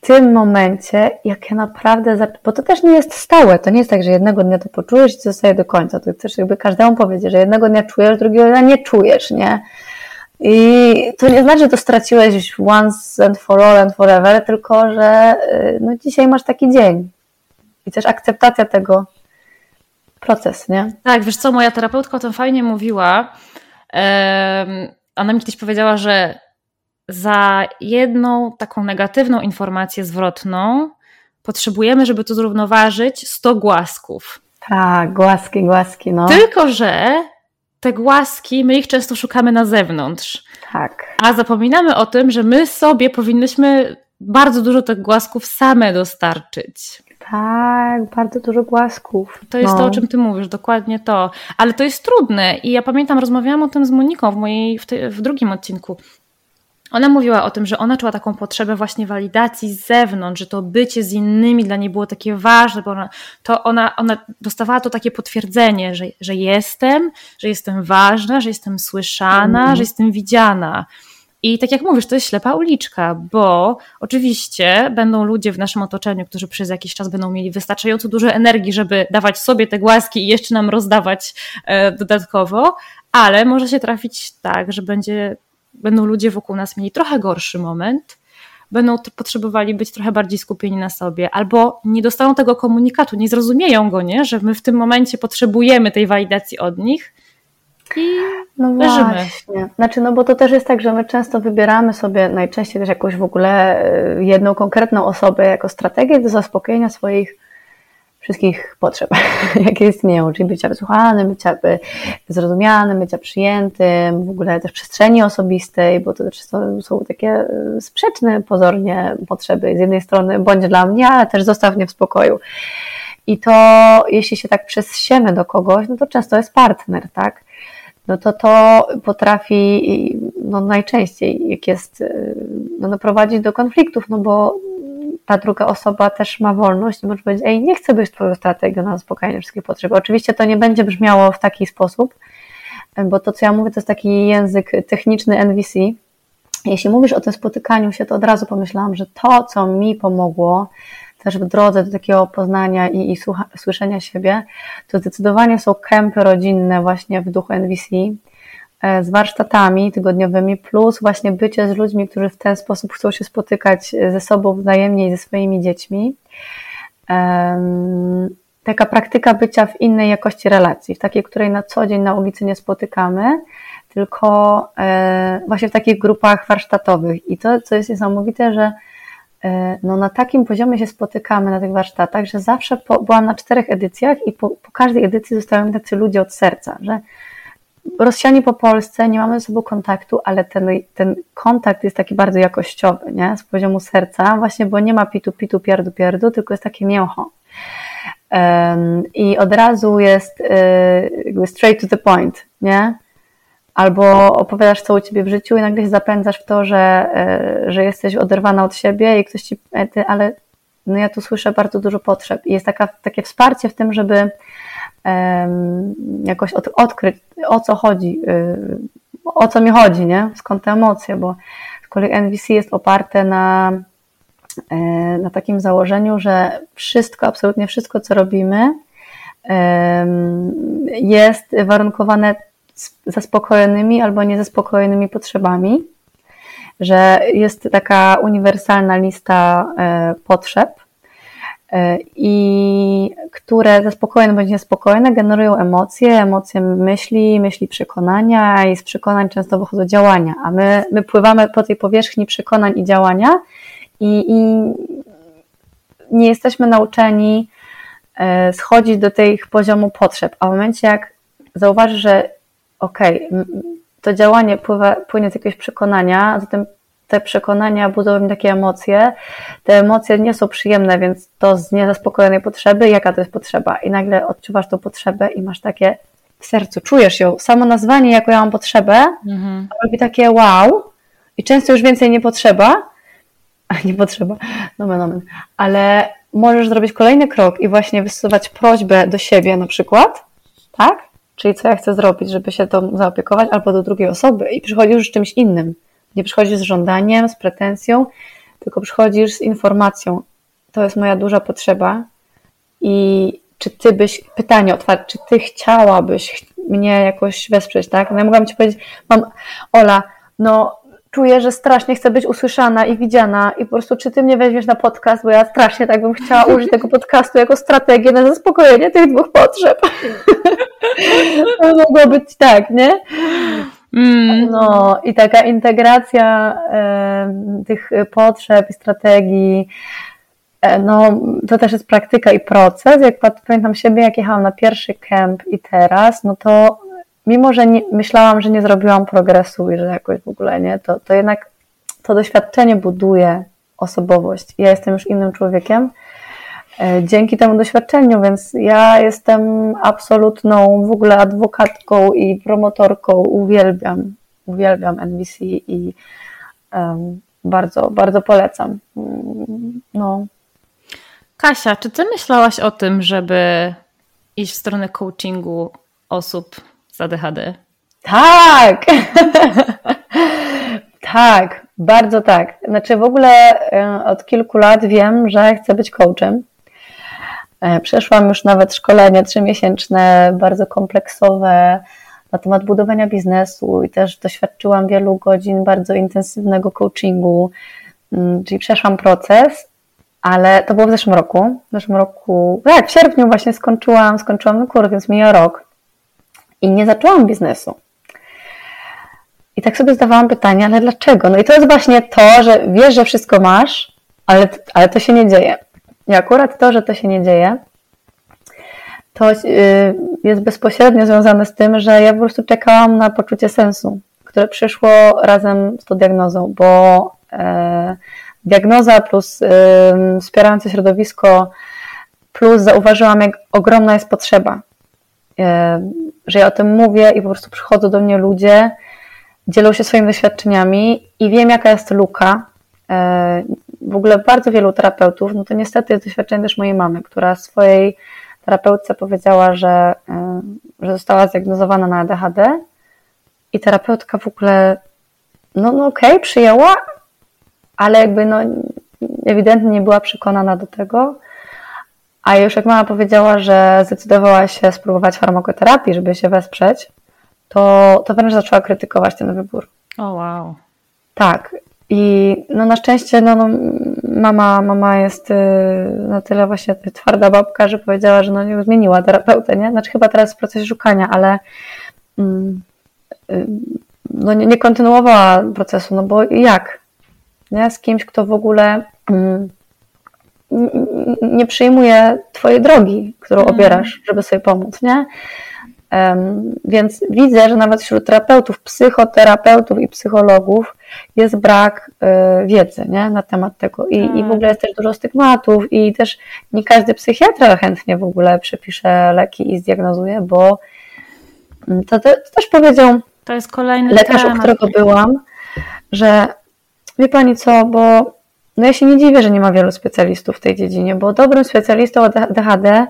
tym momencie, jak ja naprawdę, bo to też nie jest stałe, to nie jest tak, że jednego dnia to poczujesz i zostaje do końca, to też jakby każdemu powiedzieć, że jednego dnia czujesz, drugiego dnia nie czujesz, nie? I to nie znaczy, że to straciłeś once and for all and forever, tylko że y, no, dzisiaj masz taki dzień. I też akceptacja tego proces, nie? Tak, wiesz co, moja terapeutka o tym fajnie mówiła. Ona mi kiedyś powiedziała, że za jedną taką negatywną informację zwrotną potrzebujemy, żeby to zrównoważyć 100 głasków. Tak, głaski, głaski, no. Tylko, że te głaski, my ich często szukamy na zewnątrz. Tak. A zapominamy o tym, że my sobie powinnyśmy bardzo dużo tych głasków same dostarczyć. Tak, bardzo dużo głasków. To jest no. to, o czym ty mówisz, dokładnie to. Ale to jest trudne i ja pamiętam, rozmawiałam o tym z Moniką w, mojej, w, w drugim odcinku. Ona mówiła o tym, że ona czuła taką potrzebę właśnie walidacji z zewnątrz, że to bycie z innymi dla niej było takie ważne, bo ona, to ona, ona dostawała to takie potwierdzenie, że, że jestem, że jestem ważna, że jestem słyszana, mm. że jestem widziana. I tak jak mówisz, to jest ślepa uliczka, bo oczywiście będą ludzie w naszym otoczeniu, którzy przez jakiś czas będą mieli wystarczająco dużo energii, żeby dawać sobie te głaski i jeszcze nam rozdawać e, dodatkowo, ale może się trafić tak, że będzie będą ludzie wokół nas mieli trochę gorszy moment, będą potrzebowali być trochę bardziej skupieni na sobie, albo nie dostaną tego komunikatu, nie zrozumieją go, nie? że my w tym momencie potrzebujemy tej walidacji od nich. I no leżymy. Właśnie. Znaczy, no bo to też jest tak, że my często wybieramy sobie najczęściej też jakąś w ogóle e, jedną konkretną osobę jako strategię do zaspokojenia swoich wszystkich potrzeb, jakie istnieją, czyli bycia wysłuchanym, bycia zrozumianym, bycia przyjętym, w ogóle też przestrzeni osobistej, bo to też są takie e, sprzeczne pozornie potrzeby. Z jednej strony bądź dla mnie, ale też zostaw mnie w spokoju. I to, jeśli się tak przesiemy do kogoś, no to często jest partner, tak? No to to potrafi, no najczęściej, jak jest, e, no doprowadzić do konfliktów, no bo ta druga osoba też ma wolność i może powiedzieć, ej, nie chcę być Twoją strategią na zaspokajanie wszystkich potrzeb. Oczywiście to nie będzie brzmiało w taki sposób, bo to, co ja mówię, to jest taki język techniczny NVC. Jeśli mówisz o tym spotykaniu się, to od razu pomyślałam, że to, co mi pomogło też w drodze do takiego poznania i, i słucha, słyszenia siebie, to zdecydowanie są kempy rodzinne właśnie w duchu NVC, z warsztatami tygodniowymi, plus właśnie bycie z ludźmi, którzy w ten sposób chcą się spotykać ze sobą wzajemnie i ze swoimi dziećmi. Taka praktyka bycia w innej jakości relacji, w takiej, której na co dzień na ulicy nie spotykamy, tylko e, właśnie w takich grupach warsztatowych. I to, co jest niesamowite, że e, no na takim poziomie się spotykamy na tych warsztatach, że zawsze po, byłam na czterech edycjach i po, po każdej edycji zostają tacy ludzie od serca, że rozsiani po Polsce, nie mamy ze sobą kontaktu, ale ten, ten kontakt jest taki bardzo jakościowy, nie? Z poziomu serca, właśnie, bo nie ma pitu, pitu, pierdu, pierdu, tylko jest takie mięcho. Um, I od razu jest y, straight to the point, nie? Albo opowiadasz, co u ciebie w życiu i nagle się zapędzasz w to, że, y, że jesteś oderwana od siebie i ktoś ci, e, ty, ale no ja tu słyszę bardzo dużo potrzeb. I jest taka, takie wsparcie w tym, żeby jakoś od, odkryć, o co chodzi, y, o co mi chodzi, nie? Skąd te emocje, bo z kolei NVC jest oparte na, e, na takim założeniu, że wszystko, absolutnie wszystko, co robimy, jest warunkowane zaspokojonymi albo niezaspokojonymi potrzebami. że jest taka uniwersalna lista e, potrzeb, i które zaspokojone bądź niespokojne generują emocje, emocje myśli, myśli przekonania i z przekonań często wychodzą działania, a my, my pływamy po tej powierzchni przekonań i działania i, i nie jesteśmy nauczeni e, schodzić do tych poziomu potrzeb, a w momencie jak zauważysz, że okej, okay, to działanie pływa, płynie z jakiegoś przekonania, zatem te przekonania budzą mi takie emocje. Te emocje nie są przyjemne, więc to z niezaspokojonej potrzeby, jaka to jest potrzeba? I nagle odczuwasz tą potrzebę i masz takie w sercu, czujesz ją. Samo nazwanie, jaką ja mam potrzebę, mhm. robi takie wow. I często już więcej nie potrzeba, a nie potrzeba, no nomen, ale możesz zrobić kolejny krok i właśnie wystosować prośbę do siebie na przykład, tak? Czyli co ja chcę zrobić, żeby się tą zaopiekować, albo do drugiej osoby i przychodzisz już z czymś innym. Nie przychodzisz z żądaniem, z pretensją, tylko przychodzisz z informacją. To jest moja duża potrzeba i czy ty byś, pytanie otwarte, czy ty chciałabyś mnie jakoś wesprzeć, tak? No ja mogłam ci powiedzieć, mam, Ola, no czuję, że strasznie chcę być usłyszana i widziana i po prostu czy ty mnie weźmiesz na podcast, bo ja strasznie tak bym chciała użyć tego podcastu jako strategię na zaspokojenie tych dwóch potrzeb. to mogło być tak, nie? Mm. No i taka integracja e, tych potrzeb i strategii, e, no to też jest praktyka i proces. Jak pamiętam siebie, jak jechałam na pierwszy kemp i teraz, no to mimo, że nie, myślałam, że nie zrobiłam progresu i że jakoś w ogóle nie, to, to jednak to doświadczenie buduje osobowość. Ja jestem już innym człowiekiem dzięki temu doświadczeniu, więc ja jestem absolutną w ogóle adwokatką i promotorką. Uwielbiam, uwielbiam NBC i um, bardzo, bardzo polecam. No. Kasia, czy ty myślałaś o tym, żeby iść w stronę coachingu osób z ADHD? Tak! tak, bardzo tak. Znaczy w ogóle e, od kilku lat wiem, że chcę być coachem. E, przeszłam już nawet szkolenie trzymiesięczne, bardzo kompleksowe na temat budowania biznesu i też doświadczyłam wielu godzin bardzo intensywnego coachingu, mm, czyli przeszłam proces, ale to było w zeszłym roku. W zeszłym roku, tak, w sierpniu właśnie skończyłam, skończyłam kurs, więc mija rok i nie zaczęłam biznesu. I tak sobie zdawałam pytanie, ale dlaczego? No i to jest właśnie to, że wiesz, że wszystko masz, ale, ale to się nie dzieje. I akurat to, że to się nie dzieje, to y, jest bezpośrednio związane z tym, że ja po prostu czekałam na poczucie sensu, które przyszło razem z tą diagnozą, bo e, diagnoza plus wspierające środowisko, plus zauważyłam, jak ogromna jest potrzeba E, że ja o tym mówię i po prostu przychodzą do mnie ludzie, dzielą się swoimi doświadczeniami i wiem, jaka jest luka. W ogóle bardzo wielu terapeutów, no to niestety jest doświadczenie też mojej mamy, która swojej terapeutce powiedziała, że, e, że została zdiagnozowana na ADHD i terapeutka w ogóle, no, no okej, okay, przyjęła, ale jakby no ewidentnie nie była przekonana do tego, a już jak mama powiedziała, że zdecydowała się spróbować farmakoterapii, żeby się wesprzeć, to, to wręcz zaczęła krytykować ten wybór. O oh, wow. Tak. I no na szczęście no, no, mama, mama jest y, na tyle właśnie twarda babka, że powiedziała, że no nie zmieniła terapeutę, nie? Znaczy chyba teraz w procesie szukania, ale mm, y, no nie, nie kontynuowała procesu, no bo jak? Nie? Z kimś, kto w ogóle mm, nie przyjmuje Twojej drogi, którą mhm. obierasz, żeby sobie pomóc, nie? Um, więc widzę, że nawet wśród terapeutów, psychoterapeutów i psychologów jest brak y, wiedzy nie? na temat tego. I, I w tak. ogóle jest też dużo stygmatów, i też nie każdy psychiatra chętnie w ogóle przepisze leki i zdiagnozuje, bo mm, to, to, to też powiedział to jest kolejny lekarz, temat. u którego byłam, że wie pani co, bo no ja się nie dziwię, że nie ma wielu specjalistów w tej dziedzinie, bo dobrym specjalistą od DHD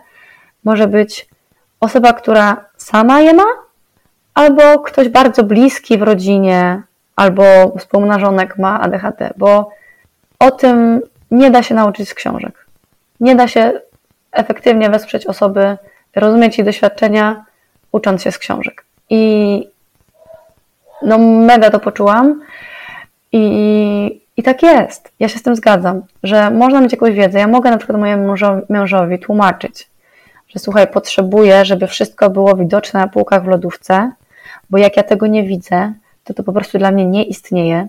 może być osoba, która sama je ma, albo ktoś bardzo bliski w rodzinie, albo współmnażonek ma ADHD, bo o tym nie da się nauczyć z książek. Nie da się efektywnie wesprzeć osoby, rozumieć jej doświadczenia, ucząc się z książek. I no mega to poczułam. I, I tak jest. Ja się z tym zgadzam, że można mieć jakąś wiedzę. Ja mogę na przykład mojemu mężowi, tłumaczyć, że słuchaj, potrzebuję, żeby wszystko było widoczne na półkach w lodówce, bo jak ja tego nie widzę, to to po prostu dla mnie nie istnieje.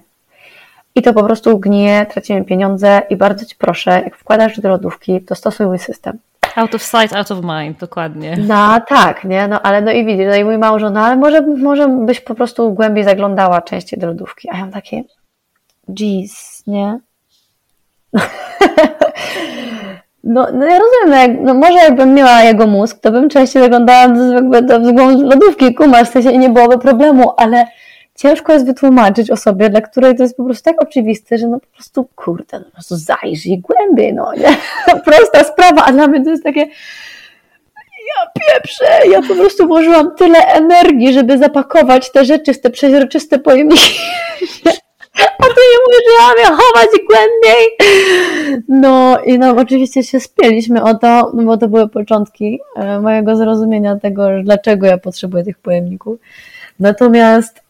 I to po prostu gnije, tracimy pieniądze i bardzo Ci proszę, jak wkładasz do lodówki, to stosuj mój system. Out of sight, out of mind, dokładnie. No tak, nie? No ale no i widzisz, no i mój małżon, no ale może, może byś po prostu głębiej zaglądała częściej do lodówki. A ja mam takie, jeez, nie? No, no ja rozumiem, no, no może jakbym miała jego mózg, to bym częściej zaglądała do, do, do lodówki, kumasz, w sensie i nie byłoby problemu, ale ciężko jest wytłumaczyć osobie, dla której to jest po prostu tak oczywiste, że no po prostu, kurde, no po prostu zajrzyj głębiej, no nie? Prosta sprawa, a dla mnie to jest takie ja pieprzę, ja po prostu włożyłam tyle energii, żeby zapakować te rzeczy w te przeźroczyste pojemniki. A ty nie mówisz, ja chować głębiej. No i no oczywiście się spieliśmy o to, no bo to były początki e, mojego zrozumienia tego, dlaczego ja potrzebuję tych pojemników. Natomiast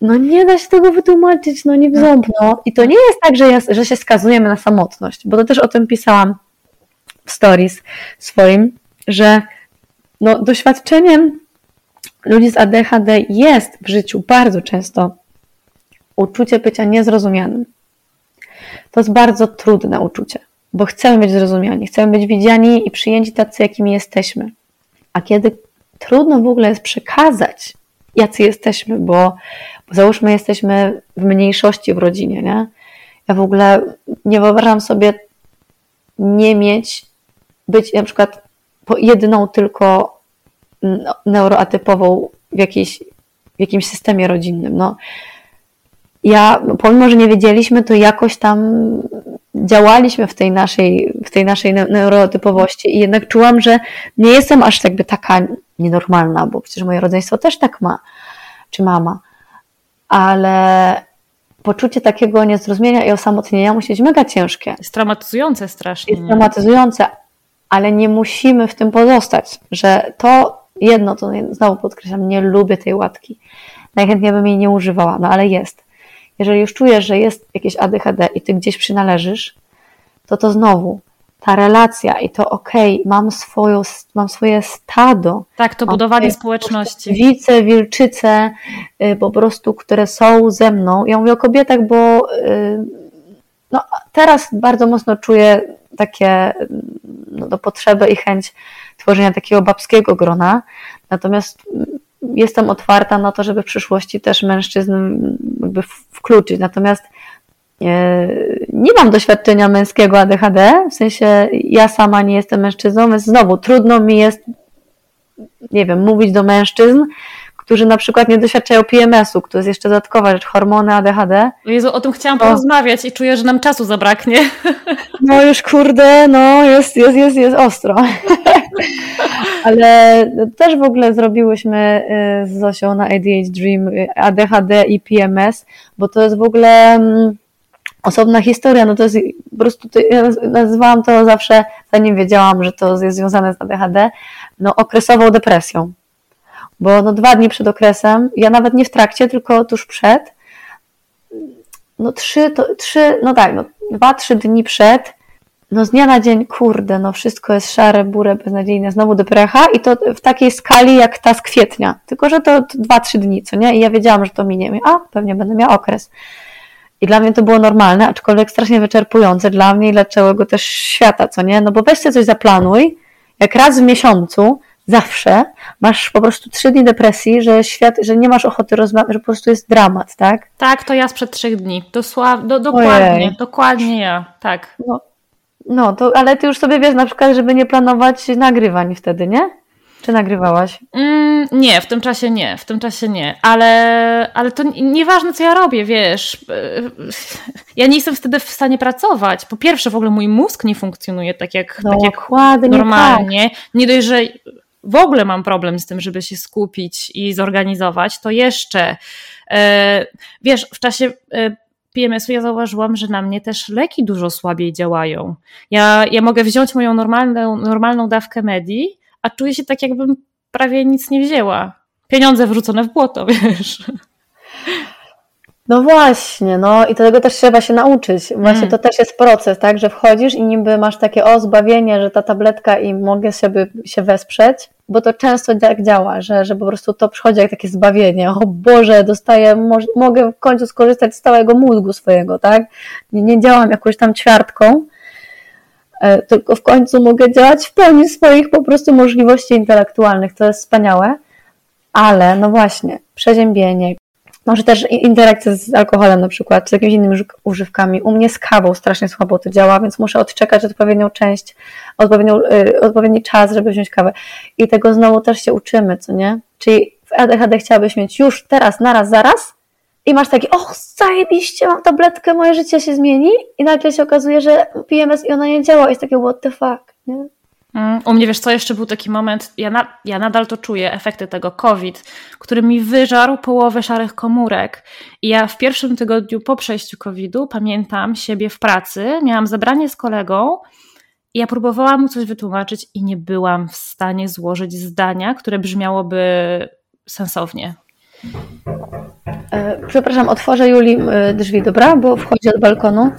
no nie da się tego wytłumaczyć, no nie w ząb, no. I to nie jest tak, że, ja, że się skazujemy na samotność, bo to też o tym pisałam w stories swoim, że no, doświadczeniem ludzi z ADHD jest w życiu bardzo często uczucie bycia niezrozumianym. To jest bardzo trudne uczucie, bo chcemy być zrozumiani, chcemy być widziani i przyjęci tacy, jakimi jesteśmy. A kiedy trudno w ogóle jest przekazać, jacy jesteśmy, bo, załóżmy, jesteśmy w mniejszości w rodzinie, nie? Ja w ogóle nie wyobrażam sobie nie mieć, być na przykład jedyną tylko neuroatypową w, jakiejś, w jakimś systemie rodzinnym. No, ja, pomimo, że nie wiedzieliśmy, to jakoś tam działaliśmy w tej naszej, w tej naszej neurotypowości i jednak czułam, że nie jestem aż jakby taka nienormalna, bo przecież moje rodzeństwo też tak ma, czy mama, ale poczucie takiego niezrozumienia i osamotnienia musi być mega ciężkie. Jest traumatyzujące strasznie. Jest traumatyzujące, ale nie musimy w tym pozostać, że to jedno, to znowu podkreślam, nie lubię tej łatki. Najchętniej bym jej nie używała, no ale jest jeżeli już czujesz, że jest jakieś ADHD i ty gdzieś przynależysz, to to znowu ta relacja i to okej, okay, mam, swoją, mam swoje stado. Tak, to budowanie społeczności. Wice, wilczyce, y, po prostu, które są ze mną. Ja mówię o kobietach, bo y, no, teraz bardzo mocno czuję takie no, potrzebę i chęć tworzenia takiego babskiego grona. Natomiast jestem otwarta na to, żeby w przyszłości też mężczyzn jakby wkluczyć. Natomiast e, nie mam doświadczenia męskiego ADHD, w sensie ja sama nie jestem mężczyzną, więc znowu trudno mi jest, nie wiem, mówić do mężczyzn, którzy na przykład nie doświadczają PMS-u, który jest jeszcze dodatkowa rzecz, hormony ADHD. Jezu, o tym chciałam porozmawiać i czuję, że nam czasu zabraknie. No już kurde, no jest, jest, jest, jest ostro. Ale też w ogóle zrobiłyśmy y, z Zosią na ADHD Dream y, ADHD i PMS, bo to jest w ogóle mm, osobna historia, no to jest po prostu, ja nazywałam to zawsze, zanim wiedziałam, że to jest związane z ADHD, no okresową depresją. Bo no dwa dni przed okresem, ja nawet nie w trakcie, tylko tuż przed, no trzy, to, trzy no tak, no dwa, trzy dni przed no z dnia na dzień, kurde, no wszystko jest szare, burę, beznadziejne, znowu deprecha i to w takiej skali jak ta z kwietnia, tylko że to dwa, trzy dni, co nie? I ja wiedziałam, że to minie. A, pewnie będę miała okres. I dla mnie to było normalne, aczkolwiek strasznie wyczerpujące dla mnie i dla całego też świata, co nie? No bo weź sobie coś zaplanuj, jak raz w miesiącu, zawsze masz po prostu trzy dni depresji, że świat, że nie masz ochoty rozmawiać, że po prostu jest dramat, tak? Tak, to ja sprzed trzech dni. Dosław, do, dokładnie, Ojej. dokładnie ja, tak. No, no, to, ale ty już sobie wiesz na przykład, żeby nie planować nagrywań wtedy, nie? Czy nagrywałaś? Mm, nie, w tym czasie nie, w tym czasie nie, ale, ale to nieważne, co ja robię, wiesz. Ja nie jestem wtedy w stanie pracować. Po pierwsze, w ogóle mój mózg nie funkcjonuje tak jak, no, tak jak normalnie. Tak. Nie dość, że w ogóle mam problem z tym, żeby się skupić i zorganizować, to jeszcze, e, wiesz, w czasie e, PMS-u ja zauważyłam, że na mnie też leki dużo słabiej działają. Ja, ja mogę wziąć moją normalną, normalną dawkę medii, a czuję się tak, jakbym prawie nic nie wzięła. Pieniądze wrzucone w błoto, wiesz. No właśnie, no i tego też trzeba się nauczyć. Właśnie mm. to też jest proces, tak, że wchodzisz i niby masz takie o zbawienie, że ta tabletka i mogę sobie się wesprzeć, bo to często tak działa, że, że po prostu to przychodzi jak takie zbawienie. O Boże, dostaję, może, mogę w końcu skorzystać z całego mózgu swojego, tak? Nie, nie działam jakąś tam ćwiartką, e, tylko w końcu mogę działać w pełni swoich po prostu możliwości intelektualnych. To jest wspaniałe. Ale no właśnie, przeziębienie, może też interakcja z alkoholem na przykład, czy z jakimiś innymi używkami. U mnie z kawą strasznie słabo to działa, więc muszę odczekać odpowiednią część, odpowiednią, yy, odpowiedni czas, żeby wziąć kawę. I tego znowu też się uczymy, co nie? Czyli w ADHD chciałabyś mieć już teraz, naraz, zaraz i masz taki, och, zajebiście, mam tabletkę, moje życie się zmieni i nagle się okazuje, że PMS i ona nie działa. Jest takie, what the fuck, nie? Mm, u mnie, wiesz co, jeszcze był taki moment, ja, na, ja nadal to czuję, efekty tego COVID, który mi wyżarł połowę szarych komórek. I ja w pierwszym tygodniu po przejściu COVID-u pamiętam siebie w pracy, miałam zebranie z kolegą i ja próbowałam mu coś wytłumaczyć i nie byłam w stanie złożyć zdania, które brzmiałoby sensownie. E, przepraszam, otworzę Julii e, drzwi, dobra? Bo wchodzi od balkonu.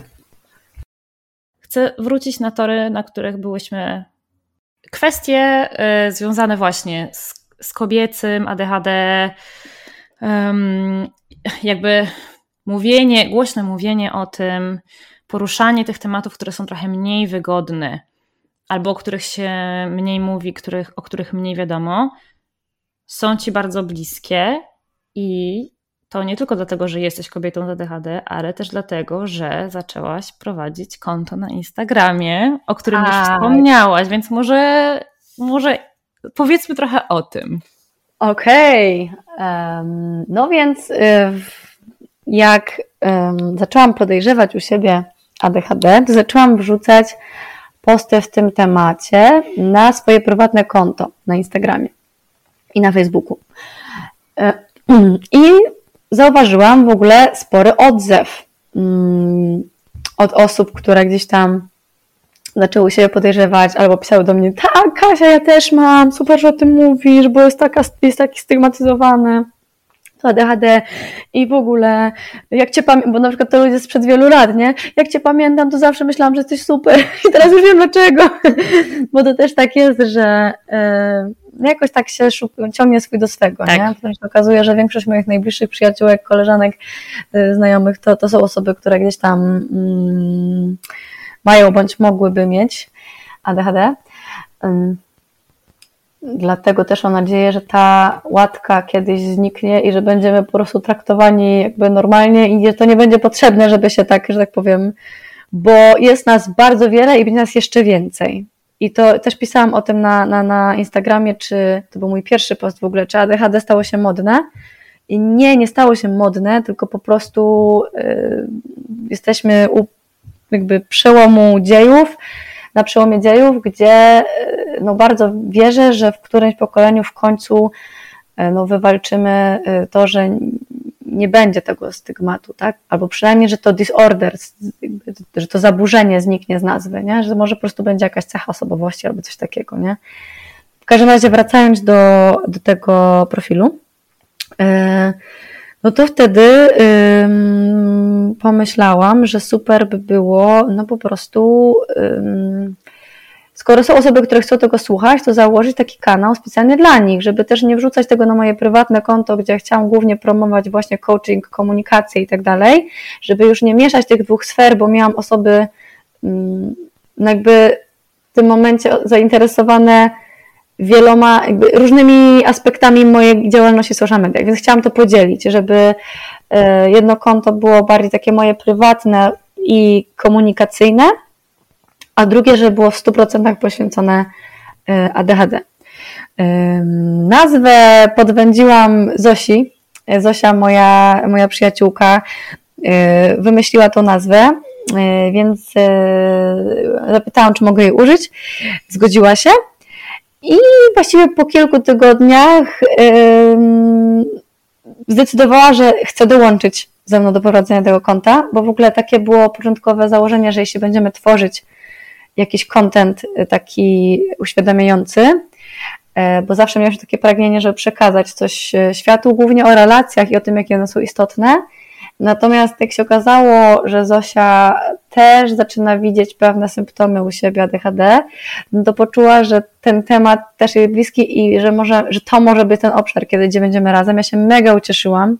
Chcę wrócić na tory, na których byłyśmy kwestie y, związane właśnie z, z kobiecym ADHD, jakby mówienie, głośne mówienie o tym, poruszanie tych tematów, które są trochę mniej wygodne, albo o których się mniej mówi, których, o których mniej wiadomo, są ci bardzo bliskie i to nie tylko dlatego, że jesteś kobietą z ADHD, ale też dlatego, że zaczęłaś prowadzić konto na Instagramie, o którym A. już tak. wspomniałaś, więc może, może powiedzmy trochę o tym. Okej, okay. um, no więc y, jak um, zaczęłam podejrzewać u siebie ADHD, to zaczęłam wrzucać posty w tym temacie na swoje prywatne konto na Instagramie i na Facebooku. E, I zauważyłam w ogóle spory odzew mm, od osób, które gdzieś tam zaczęły się podejrzewać albo pisały do mnie, tak Kasia, ja też mam, super, że o tym mówisz, bo jest, taka, jest taki stygmatyzowany ADHD i w ogóle, jak cię pamiętam, bo na przykład to ludzie sprzed wielu lat, nie? Jak cię pamiętam, to zawsze myślałam, że jesteś super i teraz już wiem dlaczego, bo to też tak jest, że yy, jakoś tak się ciągnie swój do swego, tak. nie? To się okazuje, że większość moich najbliższych przyjaciółek, koleżanek, yy, znajomych, to, to są osoby, które gdzieś tam yy, mają bądź mogłyby mieć ADHD. Dlatego też mam nadzieję, że ta łatka kiedyś zniknie i że będziemy po prostu traktowani jakby normalnie i że to nie będzie potrzebne, żeby się tak, że tak powiem, bo jest nas bardzo wiele i będzie nas jeszcze więcej. I to też pisałam o tym na, na, na Instagramie, czy to był mój pierwszy post w ogóle, czy ADHD stało się modne. I nie, nie stało się modne, tylko po prostu y, jesteśmy u jakby przełomu dziejów na przełomie dziejów, gdzie e, no bardzo wierzę, że w którymś pokoleniu w końcu e, no, wywalczymy e, to, że nie będzie tego stygmatu, tak? Albo przynajmniej, że to disorder, że to zaburzenie zniknie z nazwy, nie? Że może po prostu będzie jakaś cecha osobowości albo coś takiego, nie? W każdym razie wracając do, do tego profilu, no to wtedy pomyślałam, że super by było, no po prostu, skoro są osoby, które chcą tego słuchać, to założyć taki kanał specjalnie dla nich, żeby też nie wrzucać tego na moje prywatne konto, gdzie chciałam głównie promować właśnie coaching, komunikację i tak dalej, żeby już nie mieszać tych dwóch sfer, bo miałam osoby jakby w tym momencie zainteresowane wieloma, różnymi aspektami mojej działalności social media, więc chciałam to podzielić, żeby e, jedno konto było bardziej takie moje prywatne i komunikacyjne, a drugie, żeby było w 100% poświęcone e, ADHD. E, nazwę podwędziłam Zosi. Zosia, moja, moja przyjaciółka, wymyśliła tą nazwę, więc zapytałam, czy mogę jej użyć. Zgodziła się. I właściwie po kilku tygodniach zdecydowała, że chce dołączyć ze mną do prowadzenia tego konta, bo w ogóle takie było początkowe założenie, że jeśli będziemy tworzyć jakiś content y, taki uświadamiający, e, bo zawsze miałam takie pragnienie, żeby przekazać coś e, światu, głównie o relacjach i o tym, jakie one są istotne, Natomiast jak się okazało, że Zosia też zaczyna widzieć pewne symptomy u siebie ADHD, no to poczuła, że ten temat też jest bliski i że, może, że to może być ten obszar, kiedy gdzie będziemy razem. Ja się mega ucieszyłam,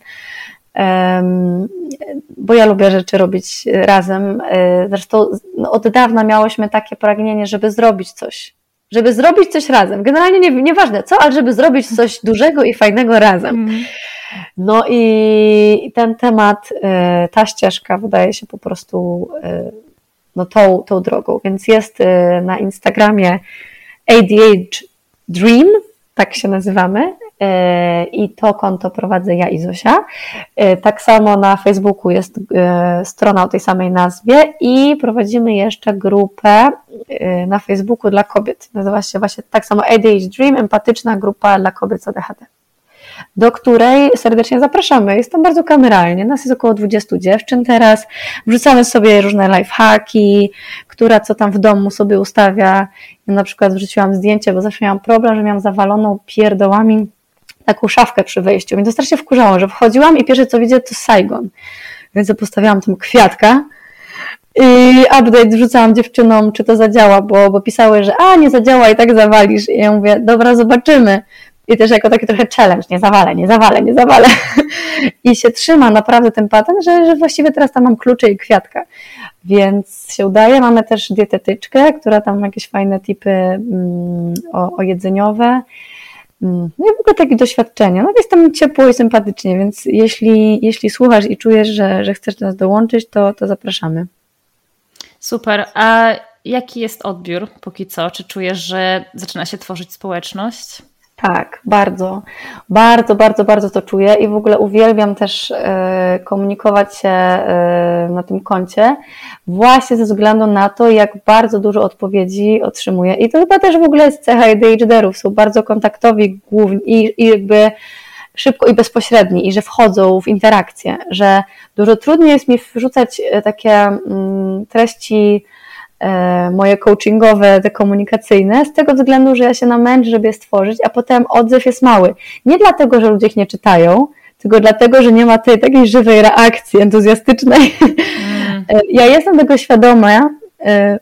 bo ja lubię rzeczy robić razem. E, zresztą no, od dawna miałyśmy takie pragnienie, żeby zrobić coś. Żeby zrobić coś razem. Generalnie nie, nieważne co, ale żeby zrobić coś dużego i fajnego razem. Mm. No i ten temat, e, ta ścieżka wydaje się po prostu e, no, tą, tą drogą. Więc jest na Instagramie ADH Dream, tak się nazywamy. I to konto prowadzę ja i Zosia. Tak samo na Facebooku jest strona o tej samej nazwie i prowadzimy jeszcze grupę na Facebooku dla kobiet. Nazywa się właśnie tak samo ADH Dream, empatyczna grupa dla kobiet z ADHD do której serdecznie zapraszamy. Jest tam bardzo kameralnie. Nas jest około 20 dziewczyn teraz. Wrzucamy sobie różne lifehacki, która co tam w domu sobie ustawia. Ja na przykład wrzuciłam zdjęcie, bo zawsze miałam problem, że miałam zawaloną pierdołami taką szafkę przy wejściu. Mnie to strasznie wkurzało, że wchodziłam i pierwsze co widzę to Saigon. Więc postawiałam tam kwiatka i update wrzucałam dziewczynom, czy to zadziała, bo, bo pisały, że a, nie zadziała i tak zawalisz. I ja mówię, dobra, zobaczymy. I też jako taki trochę challenge, nie zawalę, nie zawalę, nie zawalę. I się trzyma naprawdę ten patent, że, że właściwie teraz tam mam klucze i kwiatka. Więc się udaje. Mamy też dietetyczkę, która tam ma jakieś fajne tipy mm, o, o jedzeniowe. Mm, no i w ogóle takie doświadczenia. No jest tam ciepło i sympatycznie, więc jeśli, jeśli słuchasz i czujesz, że, że chcesz do nas dołączyć, to, to zapraszamy. Super. A jaki jest odbiór póki co? Czy czujesz, że zaczyna się tworzyć społeczność? Tak, bardzo, bardzo, bardzo, bardzo to czuję i w ogóle uwielbiam też e, komunikować się e, na tym koncie, właśnie ze względu na to, jak bardzo dużo odpowiedzi otrzymuję. I to chyba też w ogóle jest cecha ADHD-ów, są bardzo kontaktowi głównie i, i jakby szybko i bezpośredni i że wchodzą w interakcję, że dużo trudniej jest mi wrzucać e, takie mm, treści moje coachingowe, te komunikacyjne, z tego względu, że ja się namęczę, żeby je stworzyć, a potem odzew jest mały. Nie dlatego, że ludzie ich nie czytają, tylko dlatego, że nie ma tej takiej żywej reakcji entuzjastycznej. Mm. E, ja jestem tego świadoma, e,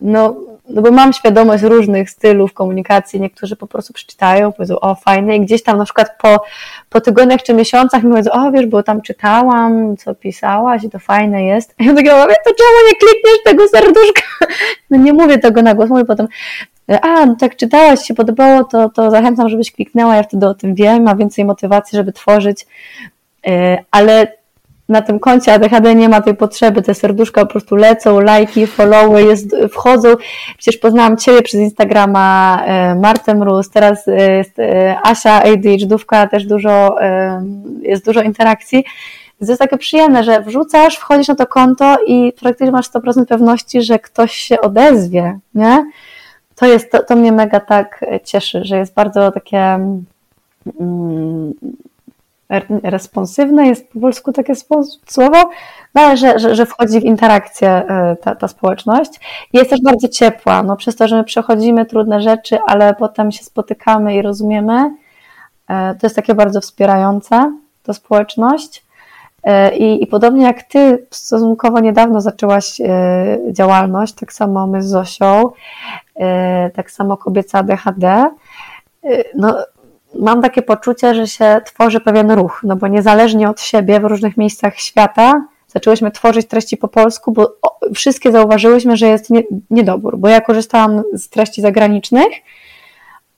no no bo mam świadomość różnych stylów komunikacji, niektórzy po prostu przeczytają, powiedzą, o fajne i gdzieś tam na przykład po, po tygodniach czy miesiącach mi powiedzą, o wiesz, bo tam czytałam, co pisałaś i to fajne jest. I ja tak mówię, to czemu nie klikniesz tego serduszka? No nie mówię tego na głos, mówię potem, a, no tak czytałaś, się podobało, to, to zachęcam, żebyś kliknęła, ja wtedy o tym wiem, ma więcej motywacji, żeby tworzyć, e, ale na tym koncie ADHD nie ma tej potrzeby, te serduszka po prostu lecą, lajki, followy, jest, wchodzą. Przecież poznałam Ciebie przez Instagrama, e, Martę Mróz, teraz e, e, Asia ADHD-ówka, też dużo, jest dużo interakcji. Więc jest takie przyjemne, że wrzucasz, wchodzisz na to konto i praktycznie masz 100% pewności, że ktoś się odezwie, nie? To jest, to, to mnie mega tak cieszy, że jest bardzo takie mm, responsywne, jest po polsku takie słowo, no ale że, że, że wchodzi w interakcję e, ta, ta społeczność. Jest też bardzo ciepła, no przez to, że my przechodzimy trudne rzeczy, ale potem się spotykamy i rozumiemy, e, to jest takie bardzo wspierające, to społeczność. E, I, I podobnie jak ty stosunkowo niedawno zaczęłaś działalność, tak samo my z Zosią, tak samo kobieca ADHD, no mam takie poczucie, że się tworzy pewien ruch, no bo niezależnie od siebie w różnych miejscach świata zaczęłyśmy tworzyć treści po polsku, bo wszystkie zauważyłyśmy, że jest nie, niedobór, bo ja korzystałam z treści zagranicznych,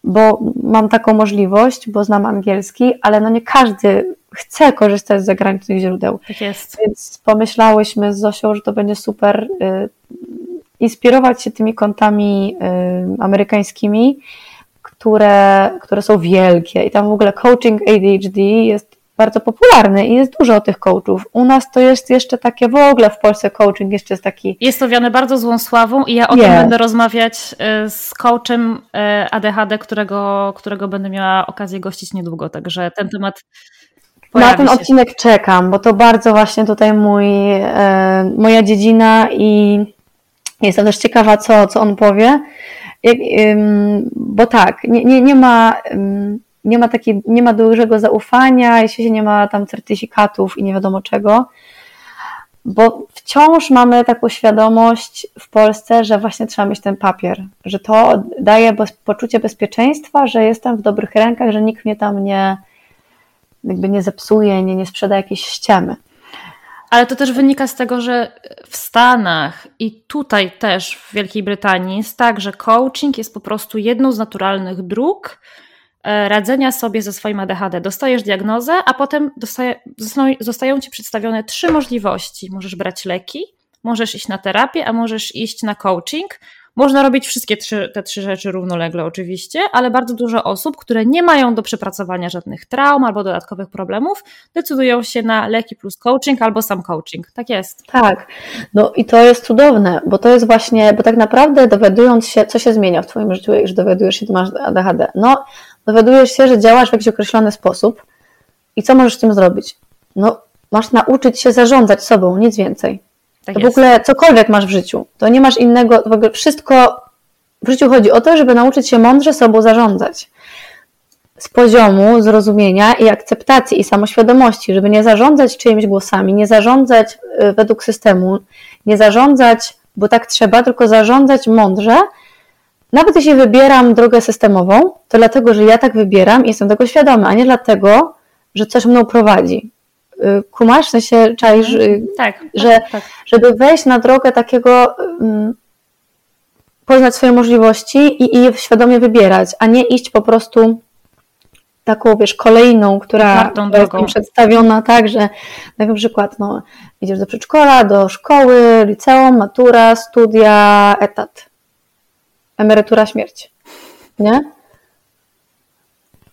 bo mam taką możliwość, bo znam angielski, ale no nie każdy chce korzystać z zagranicznych źródeł. Tak jest. Więc pomyślałyśmy z Zosią, że to będzie super y, inspirować się tymi kontami y, amerykańskimi, które, które są wielkie i tam w ogóle coaching ADHD jest bardzo popularny i jest dużo tych coachów. U nas to jest jeszcze takie w ogóle w Polsce coaching jeszcze jest taki. Jest owiany bardzo złą sławą i ja o tym będę rozmawiać y, z coachem y, ADHD, którego, którego będę miała okazję gościć niedługo, także ten temat. Na ten się. odcinek czekam, bo to bardzo właśnie tutaj mój, e, moja dziedzina i jestem też ciekawa, co, co on powie. Bo tak, nie, nie, nie ma nie ma takiej, nie ma dużego zaufania, jeśli się nie ma tam certyfikatów i nie wiadomo czego, bo wciąż mamy taką świadomość w Polsce, że właśnie trzeba mieć ten papier, że to daje bez, poczucie bezpieczeństwa, że jestem w dobrych rękach, że nikt mnie tam nie, jakby nie zepsuje, nie, nie sprzeda jakiejś ściemy. Ale to też wynika z tego, że w Stanach i tutaj też w Wielkiej Brytanii jest tak, że coaching jest po prostu jedną z naturalnych dróg e, radzenia sobie ze swoim ADHD. Dostajesz diagnozę, a potem dostaje, zostają ci przedstawione trzy możliwości. Możesz brać leki, możesz iść na terapię, a możesz iść na coaching. Można robić wszystkie trzy, te trzy rzeczy równolegle, oczywiście, ale bardzo dużo osób, które nie mają do przepracowania żadnych traum albo dodatkowych problemów, decydują się na leki plus coaching albo sam coaching. Tak jest. Tak. No i to jest cudowne, bo to jest właśnie, bo tak naprawdę dowiadując się, co się zmienia w Twoim życiu, że dowiadujesz się, że masz ADHD. No, dowiadujesz się, że działasz w jakiś określony sposób i co możesz z tym zrobić? No, masz nauczyć się zarządzać sobą, nic więcej. Tak w ogóle cokolwiek masz w życiu, to nie masz innego, w ogóle wszystko w życiu chodzi o to, żeby nauczyć się mądrze sobą zarządzać. Z poziomu zrozumienia i akceptacji i samoświadomości, żeby nie zarządzać czyimiś głosami, nie zarządzać y, według systemu, nie zarządzać, bo tak trzeba, tylko zarządzać mądrze. Nawet jeśli wybieram drogę systemową, to dlatego, że ja tak wybieram i jestem tego świadomy, a nie dlatego, że coś mną prowadzi. Y, kumasz, w sensie czaisz, mhm. tak, że tak, tak. żeby wejść na drogę takiego um, poznać swoje możliwości i, i je świadomie wybierać, a nie iść po prostu taką, wiesz, kolejną, która jest mi przedstawiona tak, że na przykład no, idziesz do przedszkola, do szkoły, liceum, matura, studia, etat, emerytura, śmierć, nie?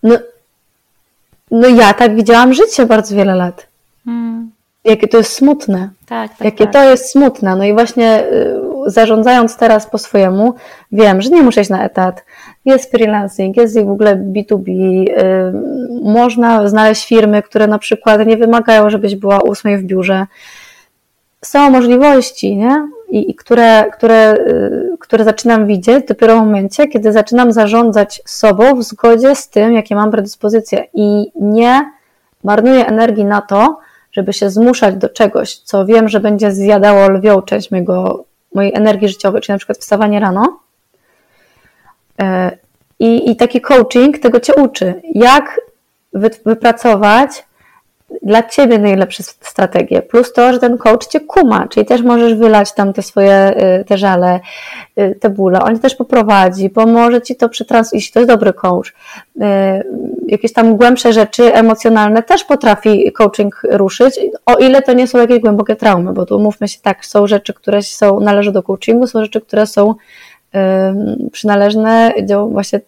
No, no ja tak widziałam życie bardzo wiele lat. Hmm. Jakie to jest smutne. Tak, tak, Jakie tak. to jest smutne. No i właśnie y, zarządzając teraz po swojemu, wiem, że nie muszę iść na etat. Jest freelancing, jest w ogóle B2B. Y, można znaleźć firmy, które na przykład nie wymagają, żebyś była ósmej w biurze. Są możliwości, nie? I, i które, które, y, które zaczynam widzieć dopiero w momencie, kiedy zaczynam zarządzać sobą w zgodzie z tym, jakie mam predyspozycje i nie marnuję energii na to, żeby się zmuszać do czegoś, co wiem, że będzie zjadało lwią część mojego, mojej energii życiowej, czyli na przykład wstawanie rano. E, I, I taki coaching tego cię uczy, jak wypracować dla ciebie najlepsze strategie. Plus to, że ten coach cię kuma, czyli też możesz wylać tam te swoje y, te żale, y, te bóle. On też poprowadzi, pomoże ci to przetrans, jeśli to jest dobry coach. Y, jakieś tam głębsze rzeczy emocjonalne też potrafi coaching ruszyć, o ile to nie są jakieś głębokie traumy, bo tu mówmy się tak, są rzeczy, które są, należą do coachingu, są rzeczy, które są przynależne do właśnie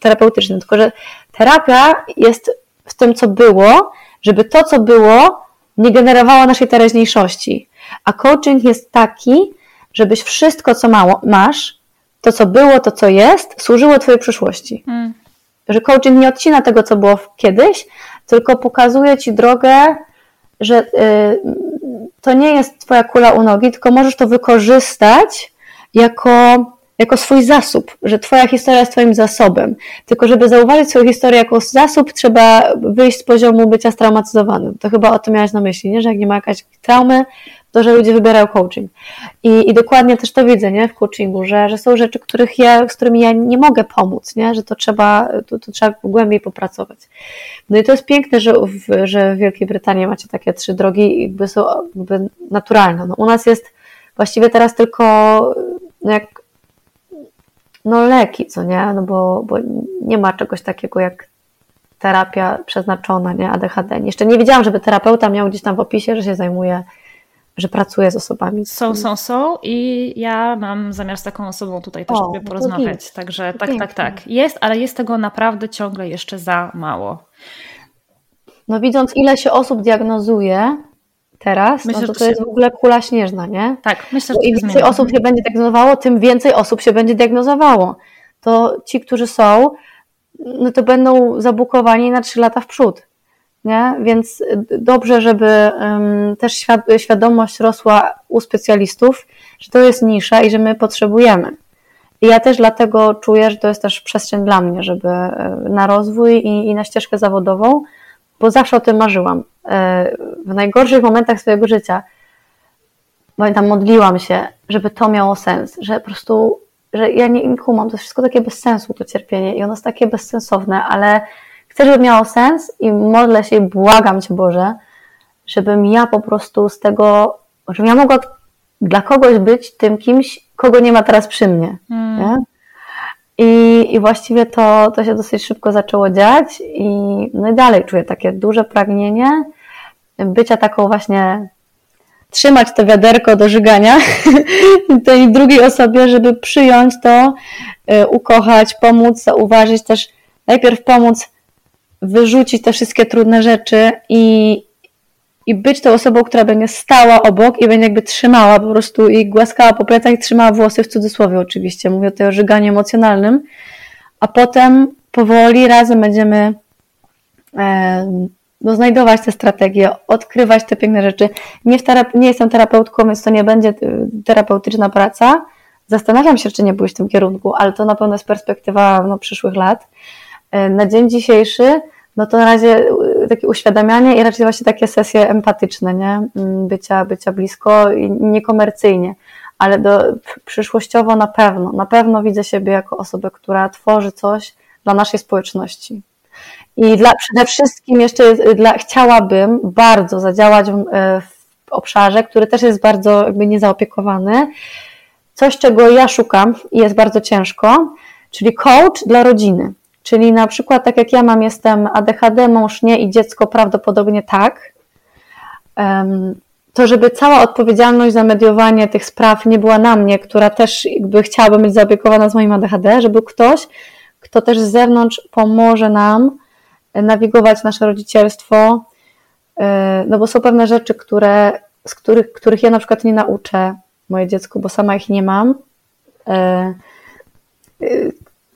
terapeutycznym. Tylko, że terapia jest w tym, co było, żeby to, co było, nie generowało naszej teraźniejszości. A coaching jest taki, żebyś wszystko, co mało, masz, to, co było, to, co jest, służyło Twojej przyszłości. Mm. Że coaching nie odcina tego, co było kiedyś, tylko pokazuje Ci drogę, że y, to nie jest Twoja kula u nogi, tylko możesz to wykorzystać jako jako swój zasób, że Twoja historia jest Twoim zasobem. Tylko, żeby zauważyć swoją historię jako zasób, trzeba wyjść z poziomu bycia straumatyzowanym. To chyba o tym miałaś na myśli, nie? że jak nie ma jakiejś traumy, to że ludzie wybierają coaching. I, i dokładnie też to widzę nie? w coachingu, że, że są rzeczy, których ja, z którymi ja nie mogę pomóc, nie? że to trzeba, to, to trzeba głębiej popracować. No i to jest piękne, że w, że w Wielkiej Brytanii macie takie trzy drogi, jakby są jakby naturalne. No, u nas jest właściwie teraz tylko, no jak no leki, co nie? No bo, bo nie ma czegoś takiego jak terapia przeznaczona, nie? ADHD. Jeszcze nie wiedziałam, żeby terapeuta miał gdzieś tam w opisie, że się zajmuje, że pracuje z osobami. Są, są, są i ja mam zamiar z taką osobą tutaj też o, sobie no porozmawiać. Także tak, tak, tak. Jest, ale jest tego naprawdę ciągle jeszcze za mało. No widząc ile się osób diagnozuje, teraz, myślę, no to to jest w ogóle kula śnieżna, nie? Tak, myślę, że Im więcej osób się będzie diagnozowało, tym więcej osób się będzie diagnozowało. To ci, którzy są, no to będą zabukowani na trzy lata w przód. Nie? Więc dobrze, żeby um, też świadomość rosła u specjalistów, że to jest nisza i że my potrzebujemy. I ja też dlatego czuję, że to jest też przestrzeń dla mnie, żeby e, na rozwój i, i na ścieżkę zawodową, bo zawsze o tym marzyłam. E, w najgorszych momentach swojego życia pamiętam, modliłam się, żeby to miało sens, że po prostu, że ja nie, nie kumam, to jest wszystko takie bez sensu, to cierpienie i ono jest takie bezsensowne, ale chcę, żeby miało sens i modlę się i błagam Cię Boże, żebym ja po prostu z tego, żebym ja mogła dla kogoś być tym kimś, kogo nie ma teraz przy mnie. Hmm. I, I właściwie to, to się dosyć szybko zaczęło dziać i, no i dalej czuję takie duże pragnienie bycia taką właśnie trzymać to wiaderko do żygania tej drugiej osobie, żeby przyjąć to, y, ukochać, pomóc, zauważyć też, najpierw pomóc wyrzucić te wszystkie trudne rzeczy i, i być tą osobą, która będzie stała obok i będzie jakby trzymała po prostu i głaskała po plecach i trzymała włosy w cudzysłowie oczywiście, mówię tutaj o żyganiu emocjonalnym, a potem powoli razem będziemy e, no, znajdować te strategie, odkrywać te piękne rzeczy. Nie, nie jestem terapeutką, więc to nie będzie y, terapeutyczna praca. Zastanawiam się, czy nie byłeś w tym kierunku, ale to na pewno jest perspektywa no, przyszłych lat. E, na dzień dzisiejszy, no to na razie y, takie uświadamianie i raczej właśnie takie sesje empatyczne, nie? Mm, bycia, bycia blisko i niekomercyjnie, ale do, przyszłościowo na pewno, na pewno widzę siebie jako osobę, która tworzy coś dla naszej społeczności. I dla, przede wszystkim jeszcze dla, chciałabym bardzo zadziałać w, e, w obszarze, który też jest bardzo jakby niezaopiekowany. Coś, czego ja szukam i jest bardzo ciężko, czyli coach dla rodziny. Czyli na przykład, tak jak ja mam, jestem ADHD, mąż nie i dziecko prawdopodobnie tak, to żeby cała odpowiedzialność za mediowanie tych spraw nie była na mnie, która też jakby chciałabym być zaopiekowana z moim ADHD, żeby ktoś, kto też z zewnątrz pomoże nam nawigować nasze rodzicielstwo, e, no bo są pewne rzeczy, które, z których, których ja na przykład nie nauczę moje dziecko, bo sama ich nie mam. E, e,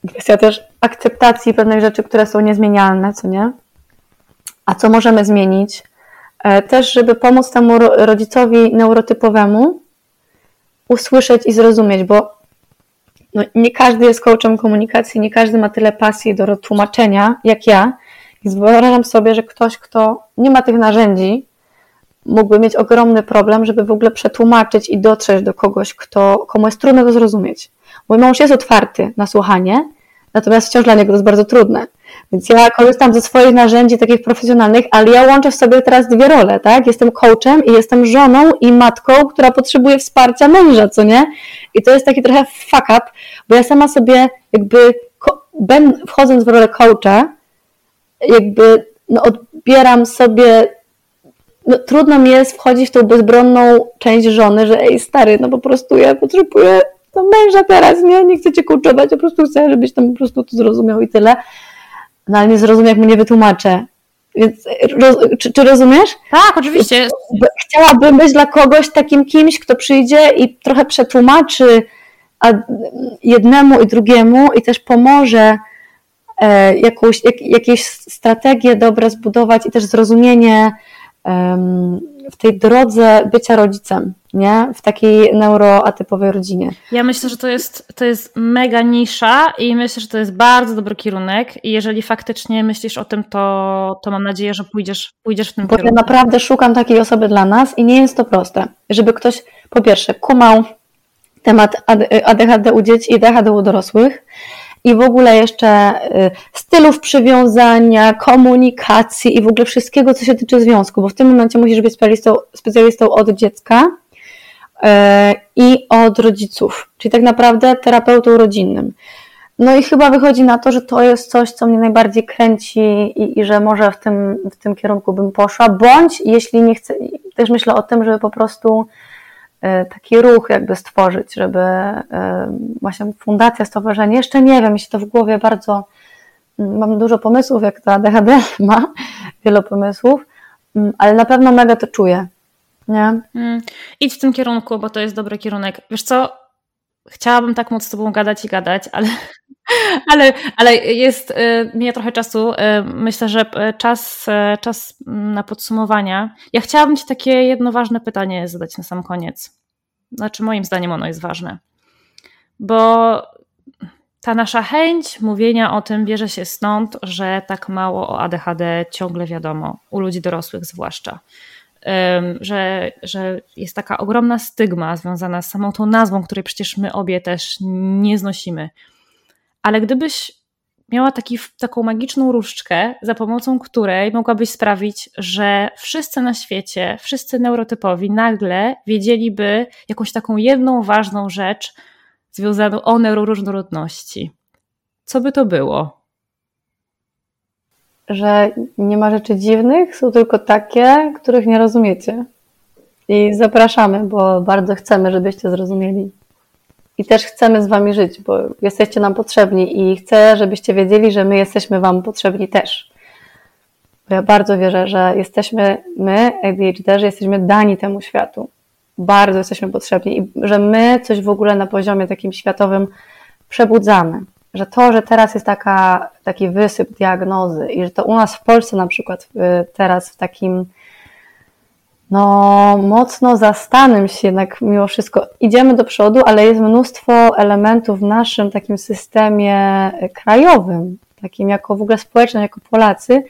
kwestia też akceptacji pewnych rzeczy, które są niezmienialne, co nie? A co możemy zmienić? Też, żeby pomóc temu rodzicowi neurotypowemu usłyszeć i zrozumieć, bo no, nie każdy jest coachem komunikacji, nie każdy ma tyle pasji do tłumaczenia jak ja, więc wyobrażam sobie, że ktoś, kto nie ma tych narzędzi, mógłby mieć ogromny problem, żeby w ogóle przetłumaczyć i dotrzeć do kogoś, kto, komu jest trudno to zrozumieć. Mój mąż jest otwarty na słuchanie, natomiast wciąż dla niego to jest bardzo trudne. Więc ja korzystam ze swoich narzędzi takich profesjonalnych, ale ja łączę w sobie teraz dwie role, tak? Jestem coachem i jestem żoną i matką, która potrzebuje wsparcia męża, co nie? I to jest taki trochę fuck up, bo ja sama sobie jakby wchodząc w rolę coacha, jakby no, odbieram sobie, no, trudno mi jest wchodzić w tą bezbronną część żony, że ej stary, no po prostu ja potrzebuję no, męża teraz, nie, nie chcę cię kurczować, po prostu chcę, żebyś tam po prostu to zrozumiał i tyle. No ale nie zrozumiem, jak mu nie wytłumaczę. Więc roz, czy, czy, rozumiesz? Tak, oczywiście. Chciałabym być dla kogoś takim kimś, kto przyjdzie i trochę przetłumaczy jednemu i drugiemu i też pomoże E, jakąś, jak, jakieś strategie dobre zbudować i też zrozumienie w tej drodze bycia rodzicem, nie? W takiej neuroatypowej rodzinie. Ja myślę, że to jest, to jest mega nisza i myślę, że to jest bardzo dobry kierunek i jeżeli faktycznie myślisz o tym, to, to mam nadzieję, że pójdziesz, pójdziesz w tym Bo kierunku. ja naprawdę szukam takiej osoby dla nas i nie jest to proste, żeby ktoś po pierwsze kumał temat ADHD u dzieci i ADHD u dorosłych, i w ogóle jeszcze y, stylów przywiązania, komunikacji i w ogóle wszystkiego, co się tyczy związku, bo w tym momencie musisz być specjalistą, specjalistą od dziecka y, i od rodziców, czyli tak naprawdę terapeutą rodzinnym. No i chyba wychodzi na to, że to jest coś, co mnie najbardziej kręci i, i, że może w tym, w tym kierunku bym poszła, bądź jeśli nie chcę, też myślę o tym, żeby po prostu taki ruch jakby stworzyć, żeby e, właśnie fundacja, stowarzyszenie, jeszcze nie wiem, mi się to w głowie bardzo, mm, mam dużo pomysłów, jak to ADHD ma, wiele pomysłów, mm, ale na pewno mega to czuję, nie? Mm. Idź w tym kierunku, bo to jest dobry kierunek. Wiesz co, chciałabym tak móc z Tobą gadać i gadać, ale, ale, ale jest, y, minie trochę czasu. Y, myślę, że y, czas, czas na podsumowania. Ja chciałabym Ci takie jedno ważne pytanie zadać na sam koniec. Znaczy, moim zdaniem ono jest ważne. Bo ta nasza chęć mówienia o tym bierze się stąd, że tak mało o ADHD ciągle wiadomo, u ludzi dorosłych zwłaszcza. Że, że jest taka ogromna stygma związana z samą tą nazwą, której przecież my obie też nie znosimy. Ale gdybyś miała taki, taką magiczną różdżkę, za pomocą której mogłabyś sprawić, że wszyscy na świecie, wszyscy neurotypowi nagle wiedzieliby jakąś taką jedną ważną rzecz związaną o neuroróżnorodności. Co by to było? Że nie ma rzeczy dziwnych, są tylko takie, których nie rozumiecie. I zapraszamy, bo bardzo chcemy, żebyście zrozumieli i też chcemy z Wami żyć, bo jesteście nam potrzebni i chcę, żebyście wiedzieli, że my jesteśmy Wam potrzebni też. Bo ja bardzo wierzę, że jesteśmy, my, ADHD, że jesteśmy dani temu światu. Bardzo jesteśmy potrzebni i że my coś w ogóle na poziomie takim światowym przebudzamy. Że to, że teraz jest taka, taki wysyp diagnozy i że to u nas w Polsce na przykład teraz w takim no, mocno zastanym się jednak mimo wszystko. Idziemy do przodu, ale jest mnóstwo elementów w naszym takim systemie krajowym, takim jako w ogóle społecznym, jako Polacy,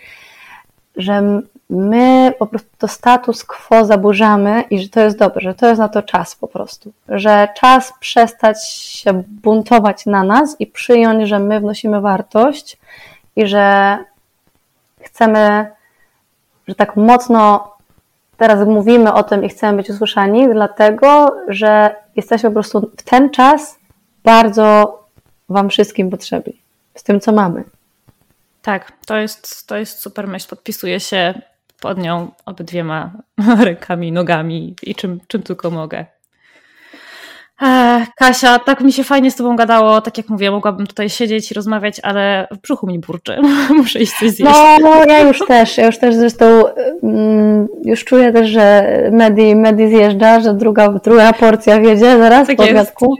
że my po prostu to status quo zaburzamy i że to jest dobre, że to jest na to czas po prostu. Że czas przestać się buntować na nas i przyjąć, że my wnosimy wartość i że chcemy, że tak mocno teraz mówimy o tym i chcemy być usłyszani, dlatego że jesteśmy po prostu w ten czas bardzo Wam wszystkim potrzebni, z tym, co mamy. Tak, to jest, to jest super myśl. Podpisuję się pod nią obydwiema rękami, nogami i czym, czym tylko mogę. Kasia, tak mi się fajnie z Tobą gadało, tak jak mówię, mogłabym tutaj siedzieć i rozmawiać, ale w brzuchu mi burczy, muszę iść coś zjeść. No, ja już też, ja już też zresztą mm, już czuję też, że Medi, Medi zjeżdża, że druga, druga porcja wiedzie zaraz tak po obiadku.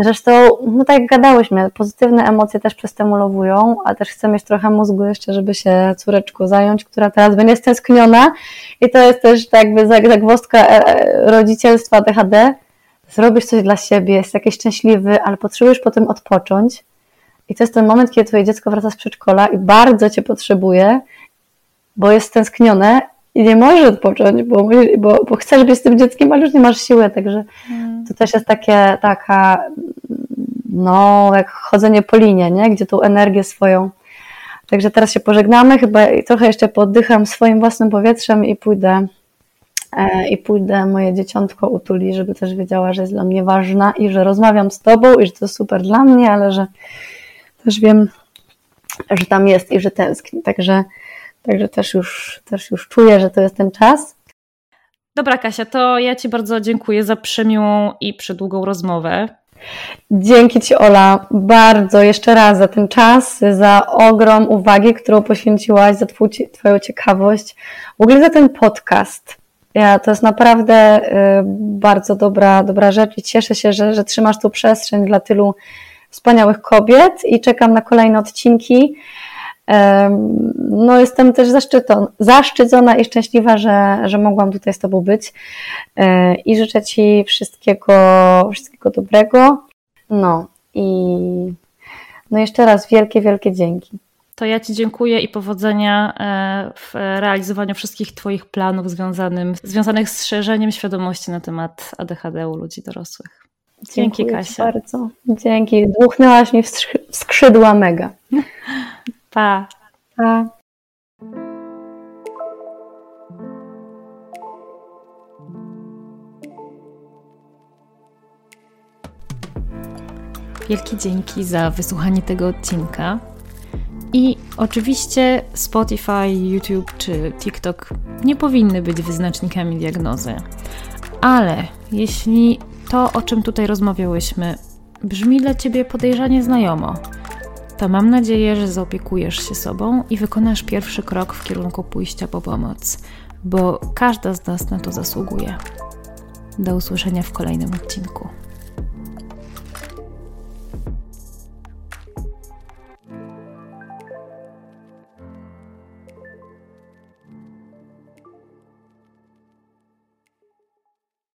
Zresztą, no tak jak gadałyśmy, pozytywne emocje też przestymulowują, a też chcę mieć trochę mózgu jeszcze, żeby się córeczką zająć, która teraz będzie stęskniona i to jest też tak jakby zagwozdka e, e, rodzicielstwa DHD, zrobisz coś dla siebie, jest jakiś szczęśliwy, ale potrzebujesz potem odpocząć. I to jest ten moment, kiedy twoje dziecko wraca z przedszkola i bardzo cię potrzebuje, bo jest stęsknione i nie może odpocząć, bo, bo, bo chcesz być z tym dzieckiem, ale już nie masz siły, także hmm. to też jest takie, taka, no, jak chodzenie po linie, nie? gdzie tą energię swoją. Także teraz się pożegnamy, chyba trochę jeszcze poddycham swoim własnym powietrzem i pójdę E, i pójdę moje dzieciątko utuli, żeby też wiedziała, że jest dla mnie ważna i że rozmawiam z tobą i że to super dla mnie, ale że też wiem, że tam jest i że tęskni. Także, także też, już, też już czuję, że to jest ten czas. Dobra, Kasia, to ja Ci bardzo dziękuję za przemiłą i przedługą rozmowę. Dzięki Ci, Ola, bardzo jeszcze raz za ten czas, za ogrom uwagi, którą poświęciłaś, za Twoją ciekawość, w ogóle za ten podcast. Ja, to jest naprawdę y, bardzo dobra, dobra rzecz i cieszę się, że, że trzymasz tu przestrzeń dla tylu wspaniałych kobiet i czekam na kolejne odcinki. No, jestem też zaszczycona i szczęśliwa, że, że mogłam tutaj z Tobą być y, i życzę Ci wszystkiego, wszystkiego dobrego. No i no jeszcze raz wielkie, wielkie dzięki to ja Ci dziękuję i powodzenia e, w realizowaniu wszystkich Twoich planów związanym, związanych z szerzeniem świadomości na temat ADHD u ludzi dorosłych. Dzięki Dziękuję Kasia. bardzo. Dzięki. Dmuchnęłaś mi w skrzydła mega. Pa. Pa. Wielkie dzięki za wysłuchanie tego odcinka. I oczywiście Spotify, YouTube czy TikTok nie powinny być wyznacznikami diagnozy. Ale jeśli to, o czym tutaj rozmawiałyśmy, brzmi dla ciebie podejrzanie znajomo, to mam nadzieję, że zaopiekujesz się sobą i wykonasz pierwszy krok w kierunku pójścia po pomoc, bo każda z nas na to zasługuje. Do usłyszenia w kolejnym odcinku.